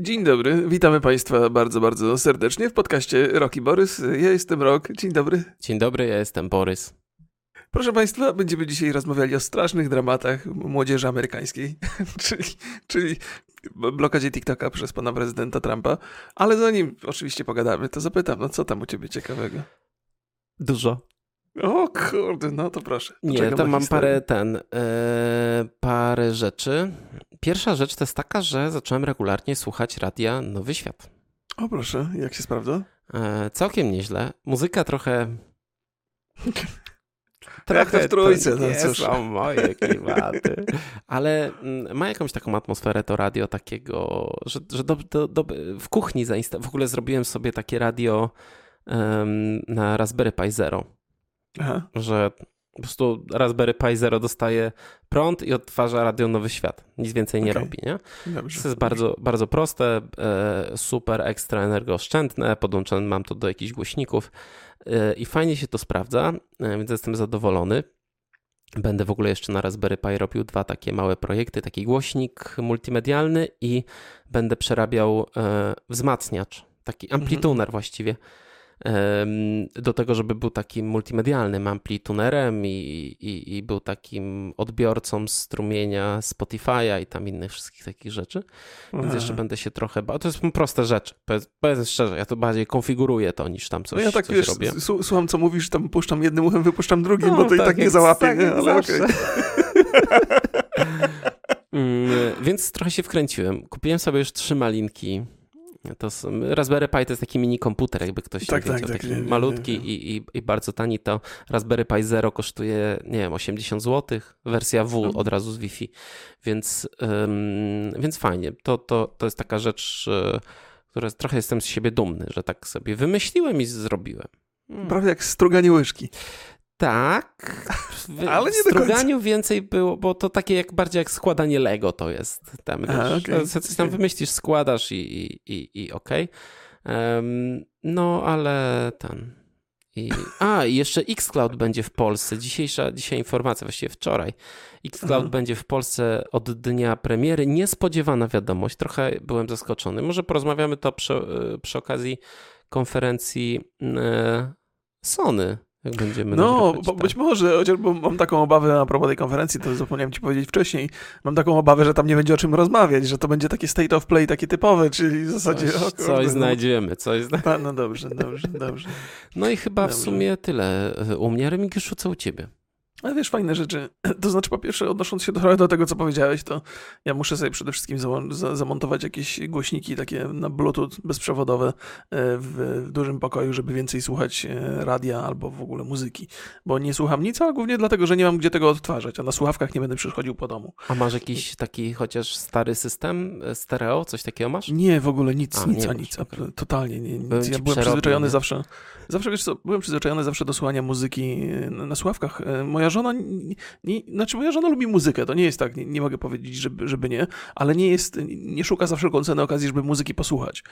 Dzień dobry, witamy Państwa bardzo, bardzo serdecznie w podcaście Roki Borys. Ja jestem Rok. Dzień dobry. Dzień dobry, ja jestem Borys. Proszę Państwa, będziemy dzisiaj rozmawiali o strasznych dramatach młodzieży amerykańskiej, czyli, czyli blokadzie TikToka przez pana prezydenta Trumpa. Ale zanim oczywiście pogadamy, to zapytam, no co tam u ciebie ciekawego? Dużo. O kurde, no to proszę. To Nie, to mam historię. parę ten, e, parę rzeczy. Pierwsza rzecz to jest taka, że zacząłem regularnie słuchać radia Nowy Świat. O proszę, jak się sprawdza? E, całkiem nieźle. Muzyka trochę... trochę w trójce, to no nie cóż. są moje klimaty. Ale mm, ma jakąś taką atmosferę to radio takiego, że, że do, do, do, w kuchni zainsta- w ogóle zrobiłem sobie takie radio um, na Raspberry Pi Zero. Aha. Że po prostu Raspberry Pi Zero dostaje prąd i odtwarza radio Nowy Świat. Nic więcej nie okay. robi, nie? Dobrze. To jest bardzo, bardzo proste, e, super ekstra energooszczędne, podłączone mam to do jakichś głośników e, i fajnie się to sprawdza, e, więc jestem zadowolony. Będę w ogóle jeszcze na Raspberry Pi robił dwa takie małe projekty, taki głośnik multimedialny i będę przerabiał wzmacniacz, taki mhm. amplituner właściwie do tego, żeby był takim multimedialnym amplitunerem i, i, i był takim odbiorcą strumienia Spotify'a i tam innych wszystkich takich rzeczy. Więc Aha. jeszcze będę się trochę bał. To jest proste rzeczy. Powiedzmy szczerze, ja to bardziej konfiguruję to niż tam coś, no ja tak, coś wiesz, robię. Słucham, co mówisz, tam puszczam jednym uchem, wypuszczam drugim, no, bo to tak, i tak nie załapię, tak, nie? ale okej. Okay. mm, więc trochę się wkręciłem. Kupiłem sobie już trzy malinki to są, Raspberry Pi to jest taki mini komputer, jakby ktoś tak, wiedział, tak, taki nie, malutki nie, nie. I, i, I, bardzo tani. To Raspberry Pi Zero kosztuje, nie wiem, 80 zł, wersja W mhm. od razu z Wi-Fi, więc, więc fajnie. To, to, to jest taka rzecz, e, która trochę jestem z siebie dumny, że tak sobie wymyśliłem i zrobiłem. Hmm. Prawie jak struganie łyżki. Tak, w, ale nie struganiu więcej było, bo to takie jak bardziej jak składanie Lego to jest. Tam, A, okay, coś tam wymyślisz, składasz i, i, i, i okej. Okay. Um, no, ale ten... I, a, i jeszcze Xcloud będzie w Polsce. Dzisiejsza, dzisiaj informacja, właściwie wczoraj. Xcloud Aha. będzie w Polsce od dnia premiery. Niespodziewana wiadomość. Trochę byłem zaskoczony. Może porozmawiamy to przy, przy okazji konferencji e, Sony jak będziemy No, bo tak. być może, chociaż mam taką obawę a propos tej konferencji, to zapomniałem ci powiedzieć wcześniej, mam taką obawę, że tam nie będzie o czym rozmawiać, że to będzie takie state of play, takie typowe, czyli w zasadzie... Coś, o, kurde, coś no. znajdziemy, coś znajdziemy. No dobrze, dobrze, dobrze. No i chyba dobrze. w sumie tyle u mnie. Remigiuszu, co u ciebie? Ale wiesz, fajne rzeczy. To znaczy, po pierwsze, odnosząc się trochę do tego, co powiedziałeś, to ja muszę sobie przede wszystkim zamontować jakieś głośniki takie na Bluetooth bezprzewodowe e, w, w, dużym pokoju, żeby więcej słuchać e, radia albo w ogóle muzyki. Bo nie słucham nic, ale głównie dlatego, że nie mam gdzie tego odtwarzać, a na słuchawkach nie będę przychodził po domu. A masz jakiś taki chociaż stary system e, stereo? Coś takiego masz? Nie, w ogóle nic, a, nic, a nic. Okay. Totalnie nie, nic. Ja byłem przyzwyczajony nie? zawsze, zawsze wiesz co, byłem przyzwyczajony zawsze do słuchania muzyki na słuchawkach. Moja żona, nie, znaczy moja żona lubi muzykę, to nie jest tak, nie, nie, mogę powiedzieć, żeby, żeby nie, ale nie jest, nie szuka za wszelką cenę okazji, żeby muzyki posłuchać.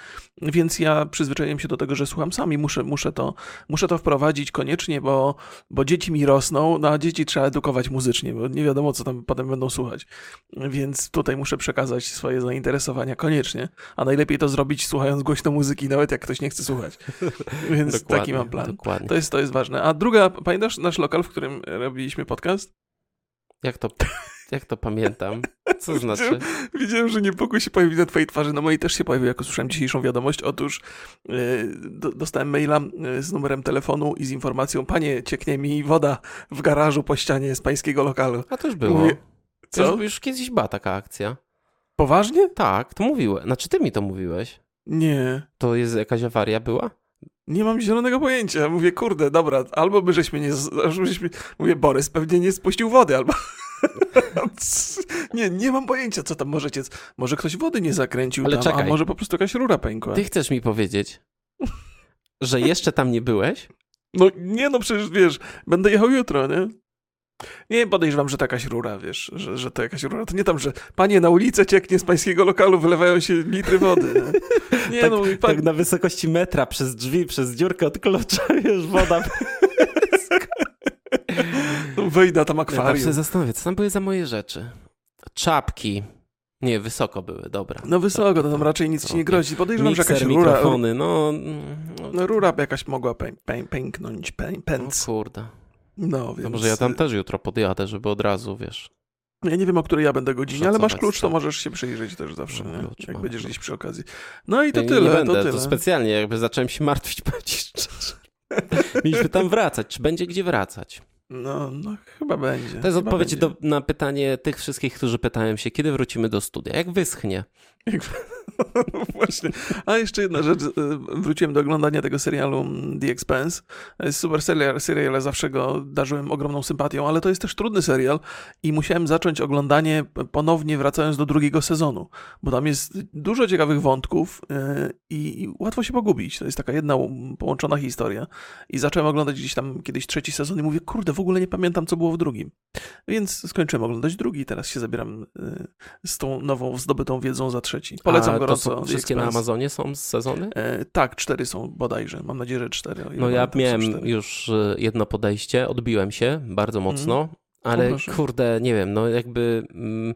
Więc ja przyzwyczaiłem się do tego, że słucham sam i muszę, muszę, to, muszę to wprowadzić koniecznie, bo, bo dzieci mi rosną, no a dzieci trzeba edukować muzycznie, bo nie wiadomo, co tam potem będą słuchać. Więc tutaj muszę przekazać swoje zainteresowania koniecznie, a najlepiej to zrobić słuchając głośno muzyki, nawet jak ktoś nie chce słuchać. Więc taki mam plan. Dokładnie. To jest, to jest ważne. A druga, pamiętasz nasz lokal, w którym podcast? Jak to, jak to pamiętam? Co znaczy? Widziałem, widziałem, że niepokój się pojawił na twojej twarzy. Na mojej też się pojawił, jak usłyszałem dzisiejszą wiadomość. Otóż yy, do, dostałem maila e, z numerem telefonu i z informacją, panie, cieknie mi woda w garażu po ścianie z pańskiego lokalu. A to już było. Mówię, co? Już, już kiedyś była taka akcja. Poważnie? Tak, to mówiłem. Znaczy ty mi to mówiłeś. Nie. To jest jakaś awaria była? Nie mam zielonego pojęcia. Mówię, kurde, dobra, albo by żeśmy nie... Żeśmy, mówię, Borys pewnie nie spuścił wody, albo... nie, nie mam pojęcia, co tam możecie... Może ktoś wody nie zakręcił Ale tam, czekaj. a może po prostu jakaś rura pękła. Ty chcesz mi powiedzieć, że jeszcze tam nie byłeś? No nie, no przecież wiesz, będę jechał jutro, nie? Nie podejrzewam, że to jakaś rura, wiesz, że, że to jakaś rura. To nie tam, że panie na ulicę cieknie z pańskiego lokalu, wylewają się litry wody. Nie, tak, no, pan... tak na wysokości metra, przez drzwi, przez dziurkę od klucza, już woda. no, wyjdę tam akwarium. Ja się zastanowię, co tam były za moje rzeczy. Czapki. Nie, wysoko były, dobra. No wysoko, to tam raczej nic ci nie grozi. Podejrzewam, że jakaś rura... mikrofony, no... No, no rura jakaś mogła pę, pę, pęknąć, pę, pęc. O kurde. No, więc... No może ja tam też jutro podjadę, żeby od razu, wiesz... Ja nie wiem, o której ja będę godzinie, ale masz klucz, to możesz się przyjrzeć też zawsze, no, klucz, jak będziesz gdzieś przy okazji. No i to ja tyle, nie będę, to tyle. To specjalnie jakby zacząłem się martwić, powiedzieć Mieliśmy tam wracać. Czy będzie gdzie wracać? No, no chyba będzie. To jest odpowiedź do, na pytanie tych wszystkich, którzy pytają się, kiedy wrócimy do studia. Jak wyschnie? Właśnie. A jeszcze jedna rzecz. Wróciłem do oglądania tego serialu mm, The Expanse. Super serial, serial, zawsze go darzyłem ogromną sympatią, ale to jest też trudny serial i musiałem zacząć oglądanie ponownie wracając do drugiego sezonu, bo tam jest dużo ciekawych wątków e, i łatwo się pogubić. To jest taka jedna połączona historia. I zacząłem oglądać gdzieś tam kiedyś trzeci sezon i mówię, kurde, w ogóle nie pamiętam, co było w drugim. Więc skończyłem oglądać drugi, teraz się zabieram e, z tą nową zdobytą wiedzą za trzeci. Polecam Gorąco. To wszystkie na Amazonie są z sezony? E, tak, cztery są bodajże. Mam nadzieję, że cztery. No ja miałem już e, jedno podejście, odbiłem się bardzo mhm. mocno, mm. ale kurde, nie wiem, no jakby mm,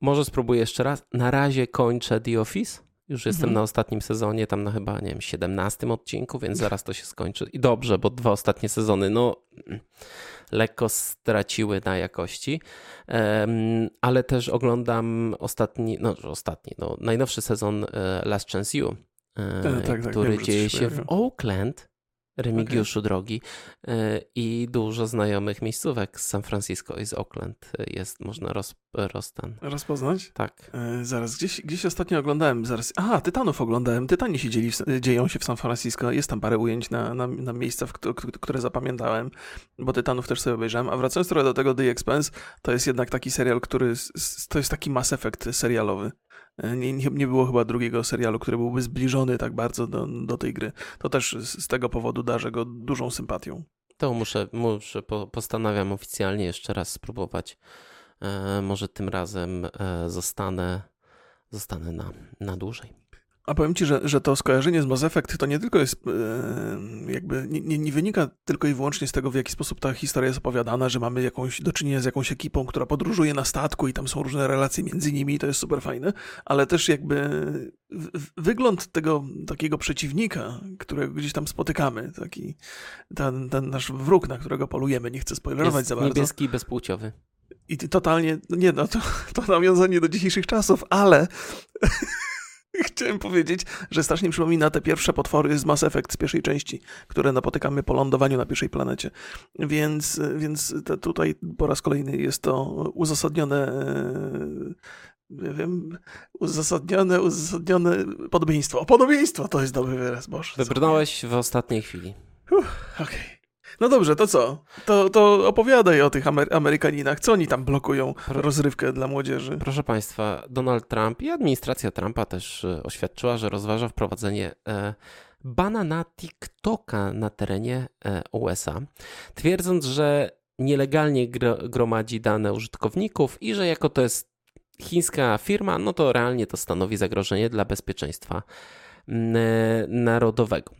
może spróbuję jeszcze raz. Na razie kończę The Office. Już jestem mhm. na ostatnim sezonie, tam na chyba, nie wiem, 17 odcinku, więc zaraz to się skończy. I dobrze, bo dwa ostatnie sezony, no lekko straciły na jakości, ale też oglądam ostatni, no ostatni, no najnowszy sezon e, Last Chance You, e, tak, tak, tak, który wiem, dzieje się w Oakland Remigiuszu okay. drogi e, i dużo znajomych miejscówek z San Francisco i z Oakland jest, można roz, rozstan. Rozpoznać? Tak. E, zaraz, gdzieś, gdzieś ostatnio oglądałem, zaraz, aha, Tytanów oglądałem, Tytani się dzieli, dzieją się w San Francisco, jest tam parę ujęć na, na, na miejsca, w, które zapamiętałem, bo Tytanów też sobie obejrzałem, a wracając trochę do tego The Expense, to jest jednak taki serial, który, to jest taki Mass Effect serialowy. Nie, nie, było chyba drugiego serialu, który byłby zbliżony tak bardzo do, do tej gry. To też z, z tego powodu darzę go dużą sympatią. To muszę, muszę postanawiam oficjalnie jeszcze raz spróbować. E, może tym razem e, zostanę, zostanę na, na dłużej. A powiem ci, że, że to skojarzenie z Mass Effect to nie tylko jest yy, jakby, nie, nie, wynika tylko i wyłącznie z tego, w jaki sposób ta historia jest opowiadana, że mamy jakąś, do czynienia z jakąś ekipą, która podróżuje na statku i tam są różne relacje między nimi i to jest super fajne, ale też jakby w, wygląd tego takiego przeciwnika, którego gdzieś tam spotykamy, taki ten, ten nasz wróg, na którego polujemy, nie chcę spoilerować jest za bardzo. niebieski i bezpłciowy. I totalnie, no nie no, to, to nawiązanie do dzisiejszych czasów, ale Chciałem powiedzieć, że strasznie przypomina te pierwsze potwory z Mass Effect z pierwszej części, które napotykamy po lądowaniu na pierwszej planecie. Więc, więc tutaj po raz kolejny jest to uzasadnione e, nie wiem, uzasadnione, uzasadnione podobieństwo. Podobieństwo to jest dobry wyraz, Boże. Wybrnąłeś w ostatniej chwili. Okej. Okay. No dobrze, to co? To, to opowiadaj o tych Amery Amerykaninach. Co oni tam blokują Pro... rozrywkę dla młodzieży? Proszę Państwa, Donald Trump i administracja Trumpa też e, oświadczyła, że rozważa wprowadzenie e, bana na TikToka na terenie e, USA, twierdząc, że nielegalnie gromadzi dane użytkowników i że jako to jest chińska firma, no to realnie to stanowi zagrożenie dla bezpieczeństwa narodowego.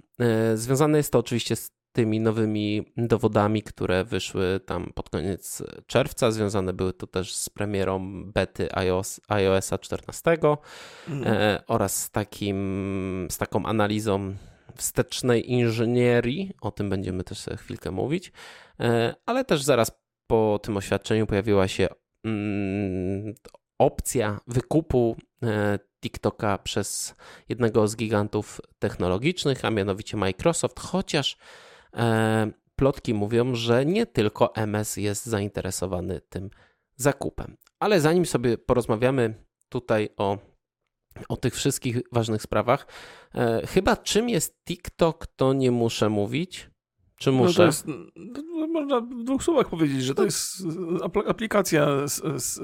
Związane jest to oczywiście z tymi nowymi dowodami, które wyszły tam pod koniec czerwca. Związane były to też z premierą bety iOS, iOSa 14 mm. e, oraz z, takim, z taką analizą wstecznej inżynierii. O tym będziemy też chwilkę mówić. E, ale też zaraz po tym oświadczeniu pojawiła się mm, opcja wykupu e, TikToka przez jednego z gigantów technologicznych, a mianowicie Microsoft, chociaż plotki mówią, że nie tylko MS jest zainteresowany tym zakupem. Ale zanim sobie porozmawiamy tutaj o, o tych wszystkich ważnych sprawach, e, chyba czym jest TikTok, to nie muszę mówić. Czy muszę? No to jest, no, można w dwóch słowach powiedzieć, że to jest aplikacja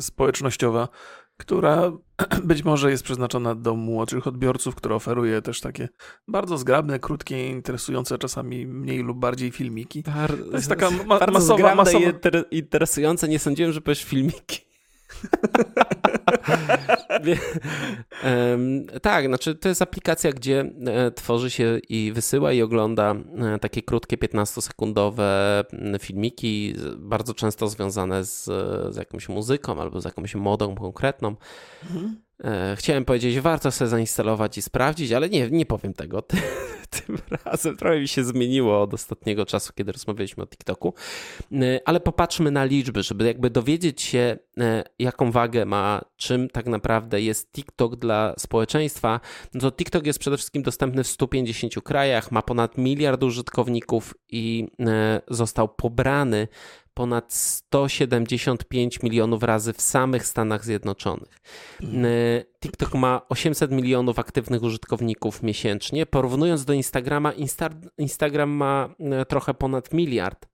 społecznościowa, która być może jest przeznaczona do młodszych odbiorców, która oferuje też takie bardzo zgrabne, krótkie, interesujące czasami mniej lub bardziej filmiki. to jest taka ma masowa, masowa... i interesujące, nie sądziłem, że powiesz filmiki. Tak, znaczy to jest aplikacja, gdzie e, tworzy się i wysyła i ogląda e, takie krótkie 15-sekundowe filmiki, bardzo często związane z, z jakąś muzyką albo z jakąś modą konkretną. Mhm. E, chciałem powiedzieć, warto sobie zainstalować i sprawdzić, ale nie, nie powiem tego. Tym razem trochę mi się zmieniło od ostatniego czasu, kiedy rozmawialiśmy o TikToku. E, ale popatrzmy na liczby, żeby jakby dowiedzieć się, e, jaką wagę ma, czym tak naprawdę jest TikTok dla społeczeństwa. No to TikTok jest przede wszystkim dostępny w 150 krajach, ma ponad miliard użytkowników i został pobrany ponad 175 milionów razy w samych Stanach Zjednoczonych. Mhm. E, TikTok ma 800 milionów aktywnych użytkowników miesięcznie. Porównując do Instagrama, Insta Instagram ma e, trochę ponad miliard.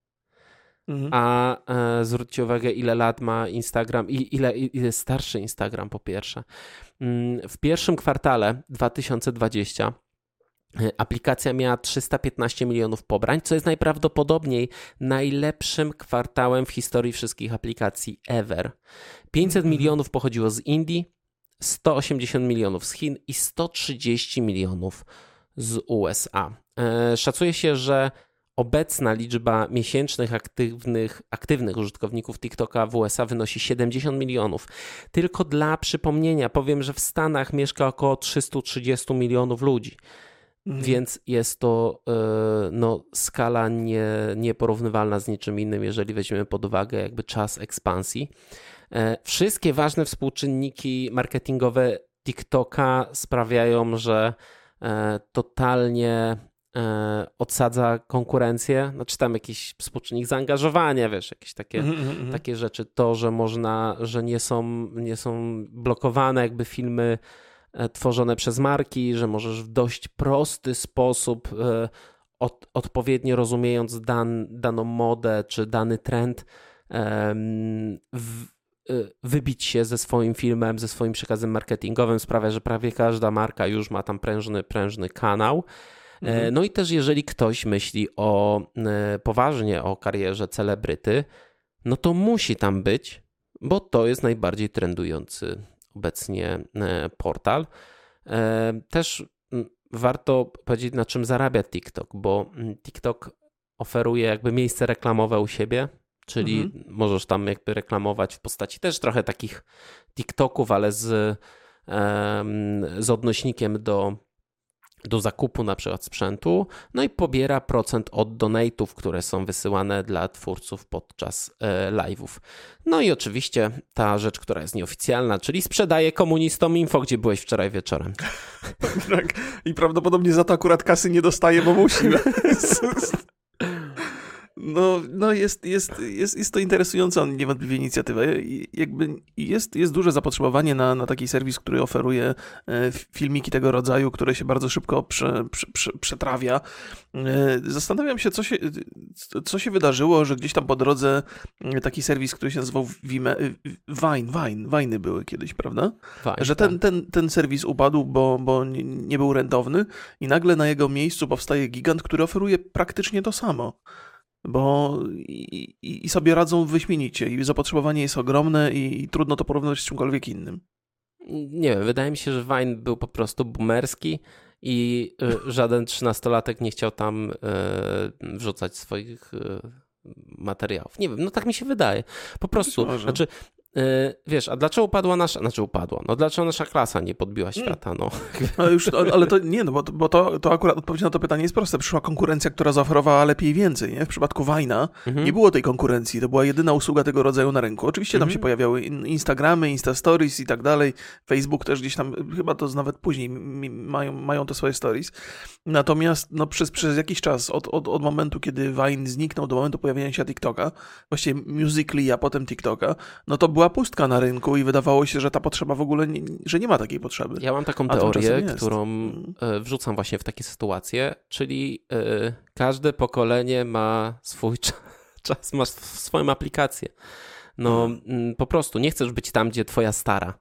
Mhm. A e, zwróćcie uwagę, ile lat ma Instagram i ile, ile starszy Instagram po pierwsze. Mm, w pierwszym kwartale 2020 E, aplikacja miała 315 milionów pobrań, co jest najprawdopodobniej najlepszym kwartałem w historii wszystkich aplikacji ever. 500 mhm. milionów pochodziło z Indii, 180 milionów z Chin i 130 milionów z USA. E, szacuje się, że obecna liczba miesięcznych aktywnych, aktywnych użytkowników TikToka w USA wynosi 70 milionów. Tylko dla przypomnienia powiem, że w Stanach mieszka około 330 milionów ludzi. Mhm. Więc jest to e, no, skala nie, nieporównywalna z niczym innym, jeżeli weźmiemy pod uwagę jakby czas ekspansji. E, wszystkie ważne współczynniki marketingowe TikToka sprawiają, że e, totalnie odsadza konkurencję. Znaczy tam jakiś współczynnik zaangażowania, wiesz, jakieś takie, mm -hmm. takie rzeczy. To, że można, że nie są, nie są blokowane jakby filmy tworzone przez marki, że możesz w dość prosty sposób, e, od, odpowiednio rozumiejąc dan, daną modę czy dany trend, w, e, wybić się ze swoim filmem, ze swoim przekazem marketingowym sprawia, że prawie każda marka już ma tam prężny, prężny kanał. Mhm. No i też jeżeli ktoś myśli o poważnie o karierze celebryty, no to musi tam być, bo to jest najbardziej trendujący obecnie e, portal. E, też warto powiedzieć, na czym zarabia TikTok, bo TikTok oferuje jakby miejsce reklamowe u siebie, czyli mhm. możesz tam jakby reklamować w postaci też trochę takich TikToków, ale z, z odnośnikiem do do zakupu na przykład sprzętu, no i pobiera procent od donate'ów, które są wysyłane dla twórców podczas e, live'ów. No i oczywiście ta rzecz, która jest nieoficjalna, czyli sprzedaje komunistom info, gdzie byłeś wczoraj wieczorem. tak, i prawdopodobnie za to akurat kasy nie dostaje, bo musi. No, no jest, jest, jest, jest to interesująca niewątpliwie inicjatywa. Jakby jest, jest duże zapotrzebowanie na, na taki serwis, który oferuje e, filmiki tego rodzaju, które się bardzo szybko prze, prze, prze, przetrawia. E, zastanawiam się, co się, co się wydarzyło, że gdzieś tam po drodze e, taki serwis, który się nazywał Vime, Vine, Vine, były kiedyś, prawda? Vine, że ten, tak. ten, ten serwis upadł, bo, bo nie był rentowny i nagle na jego miejscu powstaje gigant, który oferuje praktycznie to samo bo i, i, sobie radzą wyśmienicie i zapotrzebowanie jest ogromne i, i trudno to porównać z czymkolwiek innym. Nie wiem, wydaje mi się, że Vine był po prostu boomerski i y, żaden trzynastolatek nie chciał tam y, wrzucać swoich y, materiałów. Nie wiem, no tak mi się wydaje. Po prostu, znaczy wiesz, a dlaczego upadła nasza, znaczy upadła, no dlaczego nasza klasa nie podbiła mm. świata, no. Ale, już, ale to nie, no bo, bo to, to akurat odpowiedź na to pytanie jest proste. Przyszła konkurencja, która zaoferowała lepiej więcej, nie? W przypadku Wajna mhm. nie było tej konkurencji, to była jedyna usługa tego rodzaju na rynku. Oczywiście tam mhm. się pojawiały Instagramy, Insta Stories i tak dalej, Facebook też gdzieś tam, chyba to nawet później mają, mają te swoje stories. Natomiast no, przez, przez jakiś czas, od, od, od momentu, kiedy Vine zniknął do momentu pojawienia się TikToka, właściwie Musical.ly, a potem TikToka, no to była pustka na rynku i wydawało się, że ta potrzeba w ogóle, nie, że nie ma takiej potrzeby. Ja mam taką teorię, którą e, wrzucam właśnie w takie sytuacje, czyli yy, każde pokolenie ma swój czas, ma swoją aplikację. No hmm. po prostu nie chcesz być tam, gdzie twoja stara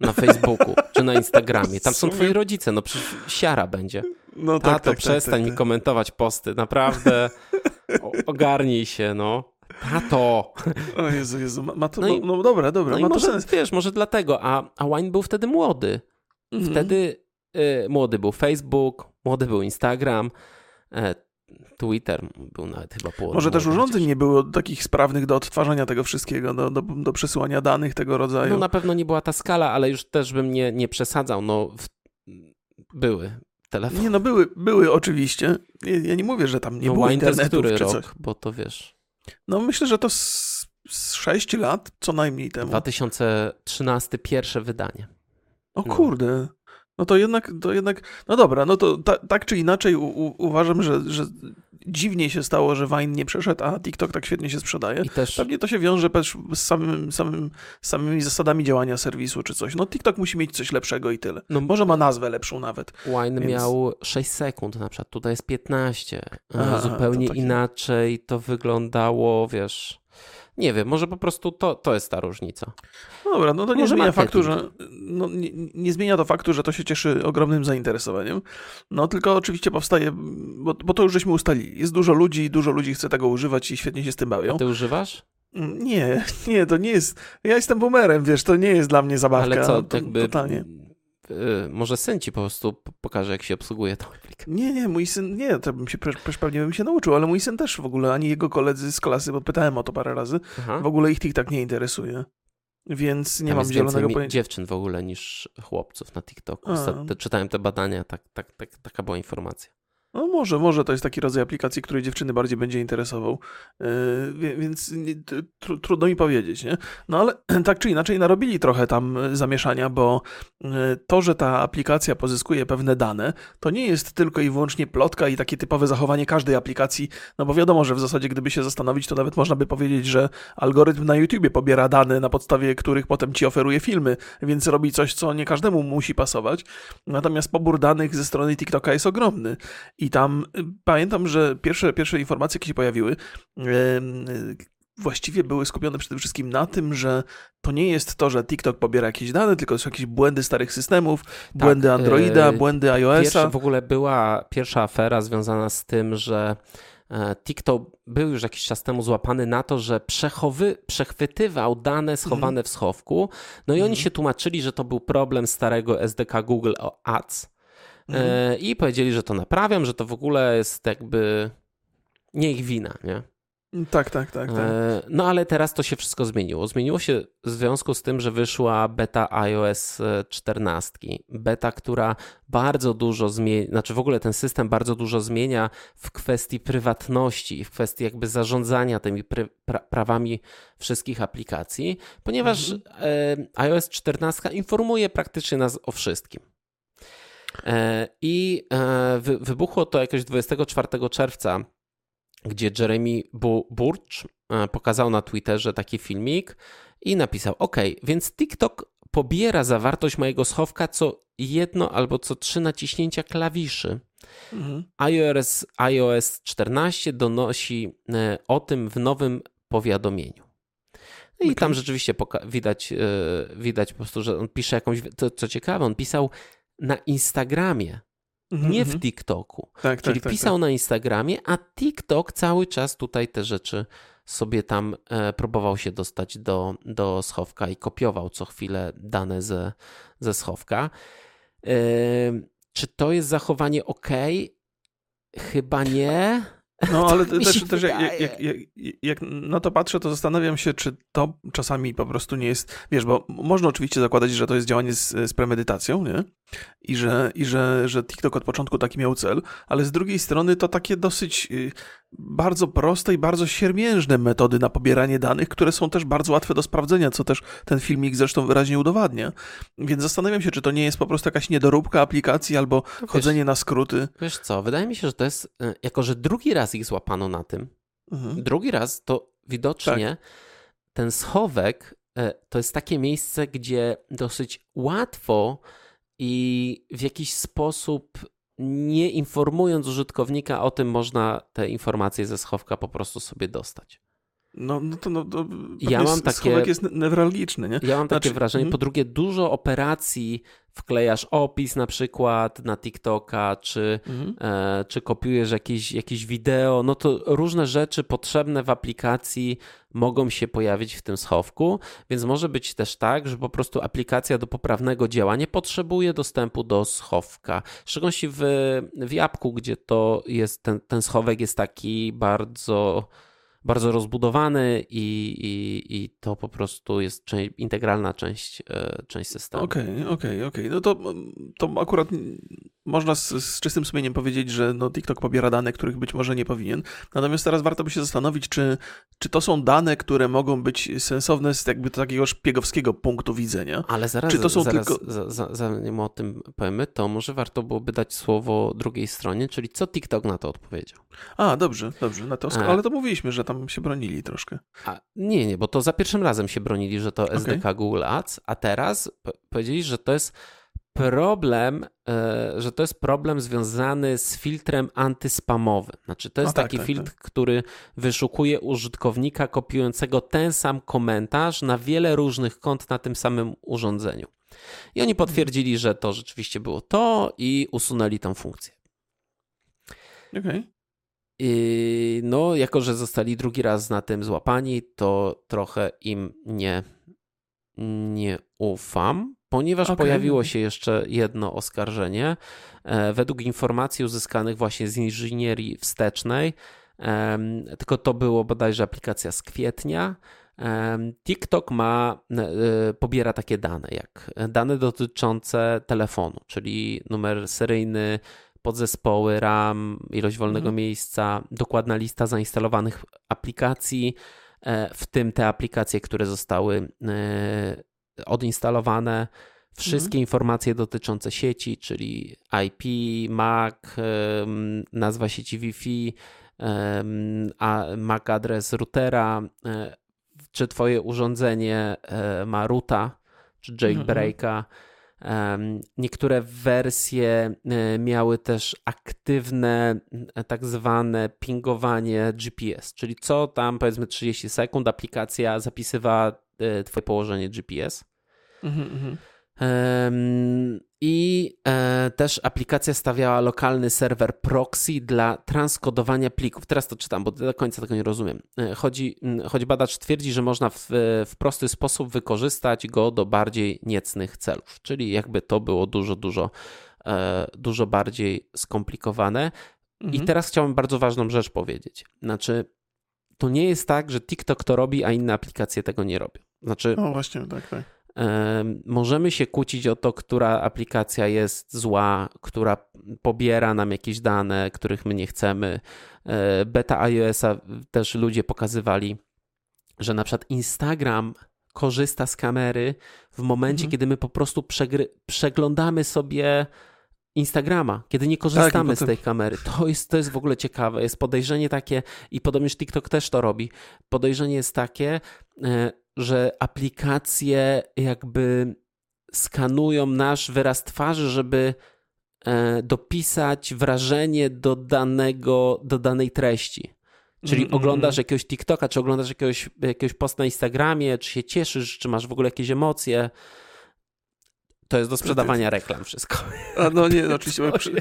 na Facebooku czy na Instagramie. Tam są twoi rodzice, no przecież siara będzie. No tak, Tato, tak, tak, przestań tak, tak, mi komentować posty, naprawdę ogarnij się, no. Tato! O Jezu, Jezu, ma to, no, i, no dobra, dobra, no to może, sens. Wiesz, może dlatego, a, a Wine był wtedy młody. Mhm. Wtedy y, młody był Facebook, młody był Instagram, e, Twitter był nawet chyba połowy. Może też urządzeń nie było takich sprawnych do odtwarzania tego wszystkiego, do, do, do przesyłania danych tego rodzaju. No na pewno nie była ta skala, ale już też bym nie, nie przesadzał. No, w... były telefony. Nie, no były, były oczywiście. Ja nie mówię, że tam nie no, było internetu czy rok, coś. Bo to wiesz... No myślę, że to z, z 6 lat co najmniej temu. 2013 pierwsze wydanie. O no. kurde. No to jednak, to jednak, no dobra, no to ta, tak czy inaczej u, u, uważam, że, że dziwnie się stało, że Vine nie przeszedł, a TikTok tak świetnie się sprzedaje. I też... Pewnie to się wiąże też z samym, samym, samymi zasadami działania serwisu czy coś. No TikTok musi mieć coś lepszego i tyle. No, Może ma nazwę lepszą nawet. Wine więc... miał 6 sekund na przykład, tutaj jest 15. Aha, Zupełnie to takie... inaczej to wyglądało, wiesz... Nie wiem, może po prostu to, to jest ta różnica. No dobra, no to nie może zmienia marketing. faktu, że no, nie, nie, zmienia to faktu, że to się cieszy ogromnym zainteresowaniem. No tylko oczywiście powstaje, bo, bo to już żeśmy ustalili. Jest dużo ludzi, dużo ludzi chce tego używać i świetnie się z tym bawią. A ty używasz? Mm, nie, nie, to nie jest. Ja jestem boomerem, wiesz, to nie jest dla mnie zabawka. Ale co, to, jakby totalnie. Y, może syn ci po prostu pokaże, jak się obsługuje tą aplikację. Nie, nie, mój syn, nie, to bym się pewnie bym się nauczył, ale mój syn też w ogóle, ani jego koledzy z klasy, bo pytałem o to parę razy, Aha. w ogóle ich tak nie interesuje. Więc nie Tam mam zielonego pojęcia. dziewczyn w ogóle niż chłopców na TikToku. Czytałem te badania, tak, tak, tak, taka była informacja. No może, może to jest taki rodzaj aplikacji, który dziewczyny bardziej będzie interesował, yy, więc tr trudno mi powiedzieć, nie? No ale tak czy inaczej narobili trochę tam zamieszania, bo yy, to, że ta aplikacja pozyskuje pewne dane, to nie jest tylko i wyłącznie plotka i takie typowe zachowanie każdej aplikacji, no bo wiadomo, że w zasadzie gdyby się zastanowić, to nawet można by powiedzieć, że algorytm na YouTubie pobiera dane, na podstawie których potem ci oferuje filmy, więc robi coś, co nie każdemu musi pasować. Natomiast pobór danych ze strony TikToka jest ogromny i tam y, pamiętam, że pierwsze, pierwsze informacje, jakie się pojawiły, właściwie były skupione przede wszystkim na tym, że to nie jest to, że TikTok pobiera jakieś dane, tylko są jakieś błędy starych systemów, tak, błędy Androida, yy, błędy iOS-a. W ogóle była pierwsza afera związana z tym, że e, TikTok był już jakiś czas temu złapany na to, że przechowy, przechwytywał dane schowane mm. w schowku. No i mm. oni mhm. się tłumaczyli, że to był problem starego SDK Google Ads Mhm. E, I powiedzieli, że to naprawiam, że to w ogóle jest jakby nie ich wina, nie? Tak, tak, tak, tak. E, no ale teraz to się wszystko zmieniło. Zmieniło się w związku z tym, że wyszła beta iOS 14. Beta, która bardzo dużo zmienia, znaczy w ogóle ten system bardzo dużo zmienia w kwestii prywatności i w kwestii jakby zarządzania tymi pra prawami wszystkich aplikacji, ponieważ mhm. E, iOS 14 informuje praktycznie nas o wszystkim. E, I e, wybuchło to jakoś 24 czerwca, gdzie Jeremy Burch e, pokazał na Twitterze taki filmik i napisał: OK, więc TikTok pobiera zawartość mojego schowka co jedno albo co trzy naciśnięcia klawiszy. Mhm. iOS, iOS 14 donosi o tym w nowym powiadomieniu. No i okay. tam rzeczywiście widać, widać po prostu, że on pisze jakąś. To, co ciekawe, on pisał na Instagramie, -hmm. nie w mhm. TikToku. Tak, Czyli tak, pisał tak, na Instagramie, a TikTok cały czas tutaj te rzeczy sobie tam e, próbował się dostać do, do schowka i kopiował co chwilę dane ze, ze schowka. E, czy to jest zachowanie ok? Chyba nie. No, ale też, też jak, jak, jak, jak, na to patrzę, to zastanawiam się, czy to czasami po prostu nie jest, wiesz, bo można oczywiście zakładać, że to jest działanie z, z premedytacją, nie? I, że, i że, że TikTok od początku taki miał cel, ale z drugiej strony to takie dosyć y, bardzo proste i bardzo siermiężne metody na pobieranie danych, które są też bardzo łatwe do sprawdzenia, co też ten filmik zresztą wyraźnie udowadnia. Więc zastanawiam się, czy to nie jest po prostu jakaś niedoróbka aplikacji albo wiesz, chodzenie na skróty. Wiesz co, wydaje mi się, że to jest, y, jako że drugi raz ich złapano na tym, mhm. drugi raz to widocznie tak. ten schowek y, to jest takie miejsce, gdzie dosyć łatwo i w jakiś sposób nie informując użytkownika o tym, można te informacje ze schowka po prostu sobie dostać. No, no to, no, to ja mam takie, jest newralgiczny, nie? Ja mam takie znaczy, wrażenie, mm. po drugie dużo operacji wklejasz opis na przykład na TikToka, czy, mm. e, czy kopiujesz jakieś, jakieś wideo, no to różne rzeczy potrzebne w aplikacji mogą się pojawić w tym schowku, więc może być też tak, że po prostu aplikacja do poprawnego dzieła nie potrzebuje dostępu do schowka. W szczególności w, w Japku, gdzie to jest, ten, ten schowek jest taki bardzo bardzo rozbudowany i, i, i to po prostu jest część, integralna część, e, część systemu. Okej, okay, okej, okay, okej. Okay. No to, to akurat można z, z, czystym sumieniem powiedzieć, że no, TikTok pobiera dane, których być może nie powinien. Natomiast teraz warto by się zastanowić, czy, czy to są dane, które mogą być sensowne z jakby takiego szpiegowskiego punktu widzenia. Ale zaraz, czy to są zaraz tylko... za, za, zanim o tym powiemy, to może warto byłoby dać słowo drugiej stronie, czyli co TikTok na to odpowiedział. A, dobrze, dobrze. Na to, ale to mówiliśmy, że tam się bronili troszkę. A, nie, nie, bo to za pierwszym razem się bronili, że to SDK okay. Google Ads, a teraz powiedzieli, że to jest problem, e, że to jest problem związany z filtrem antyspamowym. Znaczy, to jest no tak, taki tak, filtr, tak. który wyszukuje użytkownika kopiującego ten sam komentarz na wiele różnych kont na tym samym urządzeniu. I oni potwierdzili, że to rzeczywiście było to i usunęli tę funkcję. Okej. Okay. I no, jako że zostali drugi raz na tym złapani, to trochę im nie, nie ufam, ponieważ okay. pojawiło się jeszcze jedno oskarżenie. E, według informacji uzyskanych właśnie z inżynierii wstecznej, tylko to było bodajże aplikacja z kwietnia. TikTok ma, e, pobiera takie dane jak dane dotyczące telefonu, czyli numer seryjny, podzespoły RAM, ilość wolnego mhm. miejsca, dokładna lista zainstalowanych aplikacji, e, w tym te aplikacje, które zostały odinstalowane wszystkie mhm. informacje dotyczące sieci, czyli IP, MAC, nazwa sieci Wi-Fi, a MAC adres routera, e, czy twoje urządzenie e, ma ruta, czy mhm, jailbreaka. Niektóre wersje e, miały też aktywne tak zwane pingowanie GPS, czyli co tam powiedzmy 30 sekund aplikacja zapisywała twoje położenie GPS. Mhm, mhm. I e, też aplikacja stawiała lokalny serwer proxy dla transkodowania plików. Teraz to czytam, bo do końca tego nie rozumiem. E, chodzi, choć badacz twierdzi, że można w, w prosty sposób wykorzystać go do bardziej niecnych celów, czyli jakby to było dużo, dużo, e, dużo bardziej skomplikowane. Mhm. I teraz chciałbym bardzo ważną rzecz powiedzieć. Znaczy, to nie jest tak, że TikTok to robi, a inne aplikacje tego nie robią. Znaczy, no właśnie, tak, tak. Możemy się kłócić o to, która aplikacja jest zła, która pobiera nam jakieś dane, których my nie chcemy. E, beta iOS-a też ludzie pokazywali, że na przykład Instagram korzysta z kamery w momencie, mhm. kiedy my po prostu przeglądamy sobie Instagrama, kiedy nie korzystamy tak, z tej kamery. To jest, to jest w ogóle ciekawe. Jest podejrzenie takie, i podobnież TikTok też to robi. Podejrzenie jest takie, e, że aplikacje jakby skanują nasz wyraz twarzy, żeby e, dopisać wrażenie do, danego, do danej treści. Czyli mm -hmm. oglądasz jakiegoś TikToka, czy oglądasz jakiegoś, jakiegoś post na Instagramie, czy się cieszysz, czy masz w ogóle jakieś emocje. To jest do sprzedawania reklam wszystko. A no nie, no oczywiście. Przy,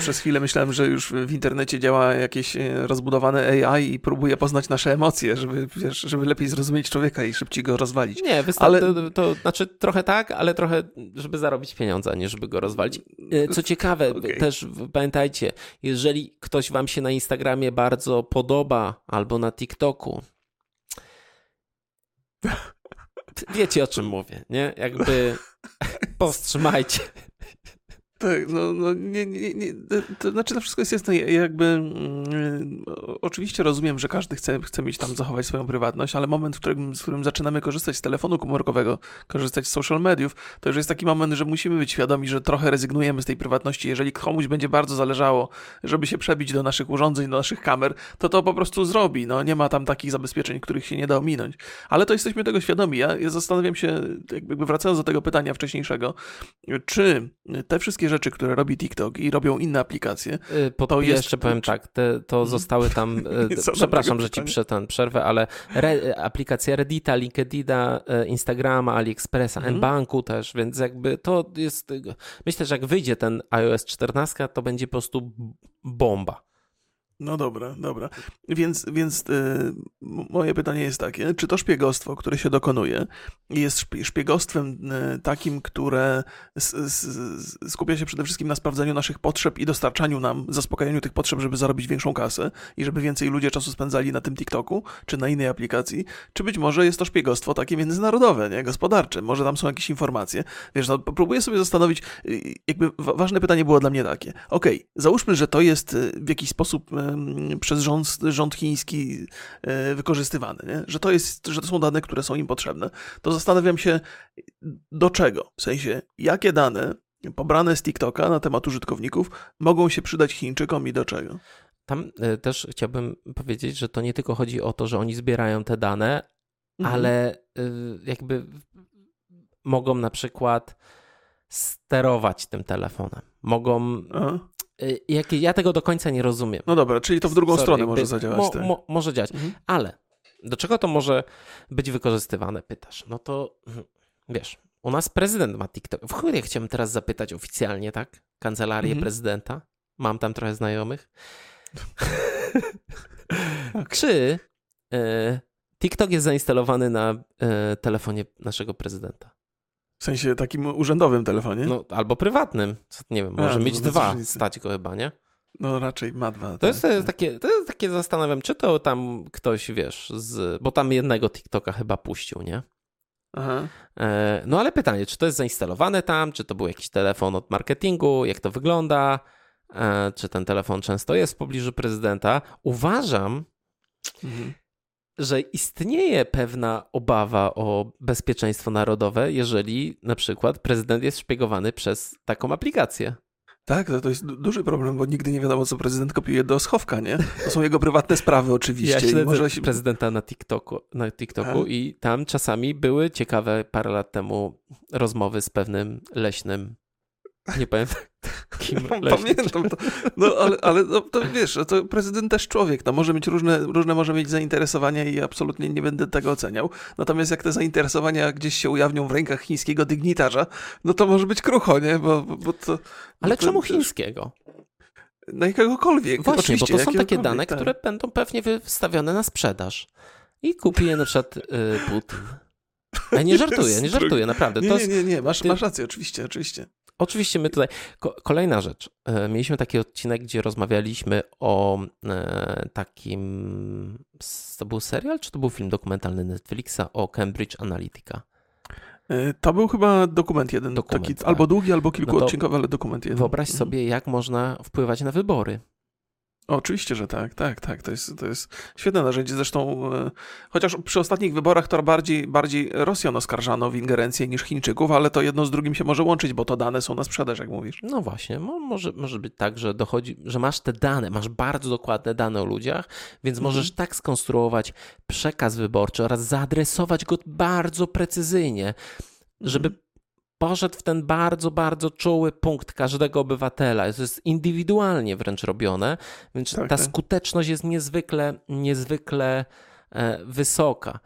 przez chwilę myślałem, że już w internecie działa jakieś e, rozbudowane AI i próbuje poznać nasze emocje, żeby, wiesz, żeby lepiej zrozumieć człowieka i szybciej go rozwalić. Nie, ale... to, to znaczy trochę tak, ale trochę, żeby zarobić pieniądze, a nie żeby go rozwalić. E, co ciekawe, okay. też pamiętajcie, jeżeli ktoś wam się na Instagramie bardzo podoba albo na TikToku, wiecie o czym mówię, nie? Jakby powstrzymajcie. Tak, no, no nie, nie, nie, to znaczy to wszystko jest jasne, jakby mm, oczywiście rozumiem, że każdy chce, chce mieć tam zachować swoją prywatność, ale moment, w którym, w którym zaczynamy korzystać z telefonu komórkowego, korzystać z social mediów, to już jest taki moment, że musimy być świadomi, że trochę rezygnujemy z tej prywatności. Jeżeli komuś będzie bardzo zależało, żeby się przebić do naszych urządzeń, do naszych kamer, to to po prostu zrobi. No, nie ma tam takich zabezpieczeń, których się nie da ominąć. Ale to jesteśmy tego świadomi. Ja, ja zastanawiam się, jakby wracając do tego pytania wcześniejszego, czy te wszystkie rzeczy, które robi TikTok i robią inne aplikacje, y, po, to jest... Jeszcze powiem tak, te, to mhm. zostały tam, y, przepraszam, że ci przy ten przerwę, ale re, aplikacja Reddita, LinkedIna, y, Instagrama, AliExpressa, mhm. Banku też, więc jakby to jest, myślę, że jak wyjdzie ten iOS 14, to będzie po prostu bomba. No dobra, dobra. Więc, więc yy, moje pytanie jest takie, czy to szpiegostwo, które się dokonuje, jest szpiegostwem yy, takim, które skupia się przede wszystkim na sprawdzaniu naszych potrzeb i dostarczaniu nam, zaspokajaniu tych potrzeb, żeby zarobić większą kasę i żeby więcej ludzie czasu spędzali na tym TikToku, czy na innej aplikacji, czy być może jest to szpiegostwo takie międzynarodowe, nie, gospodarcze, może tam są jakieś informacje. Wiesz, no, próbuję sobie zastanowić, yy, jakby ważne pytanie było dla mnie takie, okej, okay, załóżmy, że to jest y, w jakiś sposób przez rząd, rząd chiński e, wykorzystywane, nie? Że, to jest, że to są dane, które są im potrzebne, to zastanawiam się do czego, w sensie jakie dane pobrane z TikToka na temat użytkowników mogą się przydać Chińczykom i do czego. Tam e, też chciałbym powiedzieć, że to nie tylko chodzi o to, że oni zbierają te dane, mhm. ale e, jakby mogą na przykład sterować tym telefonem. Mogą Aha. Y, jak, ja tego do końca nie rozumiem. No dobra, czyli to w drugą Sorry, stronę może zadziałać. Mo, tak. mo, może działać, mhm. ale do czego to może być wykorzystywane, pytasz? No to hmm, wiesz, u nas prezydent ma TikTok. W chuj chciałem teraz zapytać oficjalnie, tak? Kancelarię mhm. prezydenta. Mam tam trochę znajomych. okay. Czy e, TikTok jest zainstalowany na e, telefonie naszego prezydenta? W sensie takim urzędowym telefonie? No, albo prywatnym. Nie wiem, może A, mieć dwa, stać go chyba, nie? No raczej ma dwa. To, tak, jest, tak. takie, to jest takie, zastanawiam, czy to tam ktoś, wiesz, z, bo tam jednego TikToka chyba puścił, nie? Aha. E, no ale pytanie, czy to jest zainstalowane tam, czy to był jakiś telefon od marketingu, jak to wygląda, e, czy ten telefon często jest w pobliżu prezydenta. Uważam, mhm że istnieje pewna obawa o bezpieczeństwo narodowe, jeżeli na przykład prezydent jest szpiegowany przez taką aplikację. Tak, to, to jest duży problem, bo nigdy nie wiadomo, co prezydent kopiuje do schowka, nie? To są jego prywatne sprawy oczywiście. Ja śledzę może prezydenta na TikToku, na TikToku i tam czasami były ciekawe parę lat temu rozmowy z pewnym leśnym nie pamiętam. Kim no, Pamiętam to. No ale, ale no, to wiesz, to prezydent też człowiek. No, może mieć różne, różne może mieć zainteresowania i absolutnie nie będę tego oceniał. Natomiast jak te zainteresowania gdzieś się ujawnią w rękach chińskiego dygnitarza, no to może być krucho, nie? Bo, bo to, ale to, czemu chińskiego? Na jakiegokolwiek. Właśnie, Oczywiście, bo to są takie dane, tak. które będą pewnie wystawione na sprzedaż. I kupi je na przykład y, Putin. Ja nie żartuję, nie żartuję, naprawdę. Nie, nie, nie, nie. Masz, masz rację, oczywiście, oczywiście. Oczywiście my tutaj. Kolejna rzecz. E, mieliśmy taki odcinek, gdzie rozmawialiśmy o e, takim. To był serial, czy to był film dokumentalny Netflixa o Cambridge Analytica? E, to był chyba dokument jeden, dokument, taki, tak. albo długi, albo kilkuodcinkowy, no ale dokument jeden. Wyobraź mhm. sobie, jak można wpływać na wybory. Oczywiście, że tak, tak, tak. To jest, to jest świetne narzędzie. Zresztą, e, chociaż przy ostatnich wyborach to bardziej, bardziej Rosjan oskarżano w ingerencję niż Chińczyków, ale to jedno z drugim się może łączyć, bo to dane są na sprzedaż, jak mówisz. No właśnie, może, może być tak, że dochodzi, że masz te dane, masz bardzo dokładne dane o ludziach, więc mhm. możesz tak skonstruować przekaz wyborczy oraz zaadresować go bardzo precyzyjnie, żeby mhm poszedł w ten bardzo, bardzo czuły punkt każdego obywatela. To jest indywidualnie wręcz robione, więc tak, ta tak. skuteczność jest niezwykle, niezwykle e, wysoka.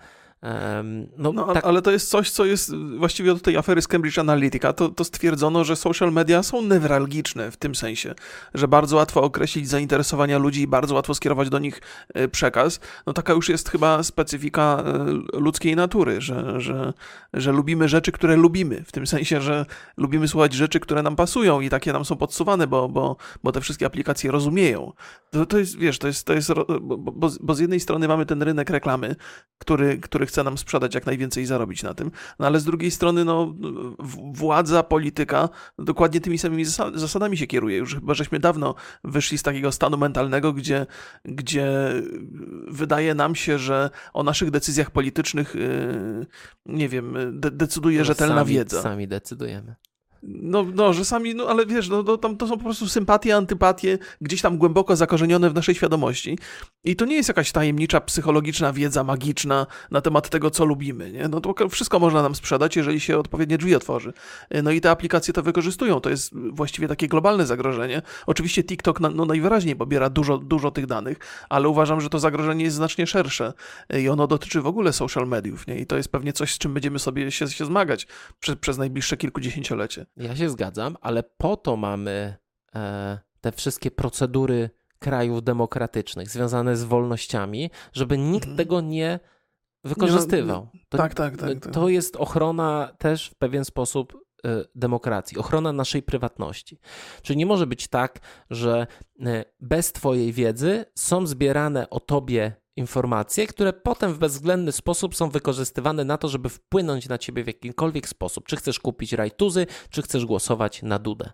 No, no tak... ale to jest coś, co jest właściwie od tej afery z Cambridge Analytica. To, to stwierdzono, że social media są newralgiczne w tym sensie, że bardzo łatwo określić zainteresowania ludzi i bardzo łatwo skierować do nich e, przekaz. No taka już jest chyba specyfika e, ludzkiej natury, że, że, że lubimy rzeczy, które lubimy. W tym sensie, że lubimy słuchać rzeczy, które nam pasują i takie nam są podsuwane, bo, bo, bo te wszystkie aplikacje rozumieją. To, to jest, wiesz, to jest, to jest bo, bo, bo z jednej strony mamy ten rynek reklamy, który, który chce chce nam sprzedać jak najwięcej i zarobić na tym. No ale z drugiej strony, no, władza, polityka dokładnie tymi samymi zasadami się kieruje. Już chyba żeśmy dawno wyszli z takiego stanu mentalnego, gdzie, gdzie wydaje nam się, że o naszych decyzjach politycznych, yy, nie wiem, de decyduje no, rzetelna sami, wiedza. Sami decydujemy. No, no, że sami, no ale wiesz, no, no, tam to są po prostu sympatie, antypatie, gdzieś tam głęboko zakorzenione w naszej świadomości. I to nie jest jakaś tajemnicza, psychologiczna wiedza magiczna na temat tego, co lubimy. Nie? No to wszystko można nam sprzedać, jeżeli się odpowiednie drzwi otworzy. No i te aplikacje to wykorzystują. To jest właściwie takie globalne zagrożenie. Oczywiście TikTok no, najwyraźniej pobiera dużo, dużo tych danych, ale uważam, że to zagrożenie jest znacznie szersze i ono dotyczy w ogóle social mediów. Nie? I to jest pewnie coś, z czym będziemy sobie się, się zmagać przez, przez najbliższe kilkudziesięciolecie. Ja się zgadzam, ale po to mamy e, te wszystkie procedury krajów demokratycznych związane z wolnościami, żeby nikt mhm. tego nie wykorzystywał. To, tak, tak, tak, tak. To jest ochrona też w pewien sposób e, demokracji, ochrona naszej prywatności. Czyli nie może być tak, że e, bez Twojej wiedzy są zbierane o Tobie informacje, które potem w bezwzględny sposób są wykorzystywane na to, żeby wpłynąć na ciebie w jakimkolwiek sposób. Czy chcesz kupić rajtuzy, czy chcesz głosować na Dudę.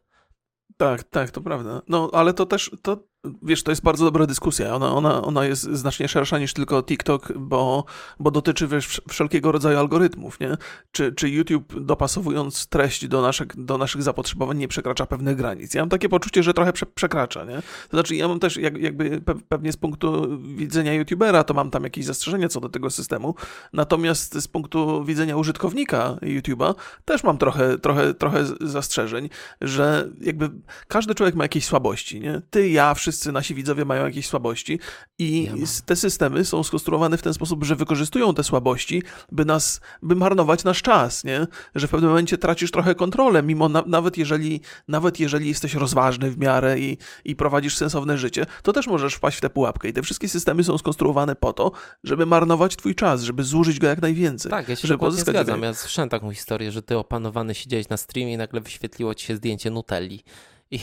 Tak, tak, to prawda. No, ale to też, to Wiesz, to jest bardzo dobra dyskusja. Ona, ona, ona jest znacznie szersza niż tylko TikTok, bo, bo dotyczy wiesz, wszelkiego rodzaju algorytmów. Nie? Czy, czy YouTube dopasowując treść do naszych, do naszych zapotrzebowań nie przekracza pewnych granic? Ja mam takie poczucie, że trochę prze, przekracza. Nie? To znaczy, ja mam też jak, jakby pewnie z punktu widzenia YouTubera, to mam tam jakieś zastrzeżenia co do tego systemu. Natomiast z punktu widzenia użytkownika YouTube'a też mam trochę, trochę, trochę zastrzeżeń, że jakby każdy człowiek ma jakieś słabości. Nie? Ty, ja, wszyscy wszyscy nasi widzowie mają jakieś słabości i te systemy są skonstruowane w ten sposób, że wykorzystują te słabości, by nas, by marnować nasz czas, nie? Że w pewnym momencie tracisz trochę kontrolę, mimo na, nawet jeżeli, nawet jeżeli jesteś rozważny w miarę i, i prowadzisz sensowne życie, to też możesz wpaść w tę pułapkę i te wszystkie systemy są skonstruowane po to, żeby marnować twój czas, żeby zużyć go jak najwięcej. Tak, ja się żeby pozyskać zgadzam. Ja słyszałem taką historię, że ty opanowany siedziałeś na streamie i nagle wyświetliło ci się zdjęcie Nutelli. I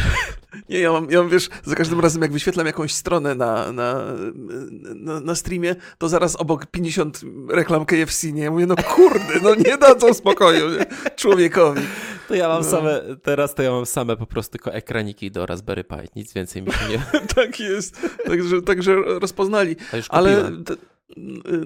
Nie, ja mam, ja mam, wiesz, za każdym razem jak wyświetlam jakąś stronę na, na, na, na streamie, to zaraz obok 50 reklam KFC, nie? Ja mówię, no kurde, no nie dadzą spokoju nie? człowiekowi. To ja mam no. same, teraz to ja mam same po prostu tylko ekraniki do Raspberry Pi, nic więcej mi się nie... tak jest, także, także rozpoznali. Ale...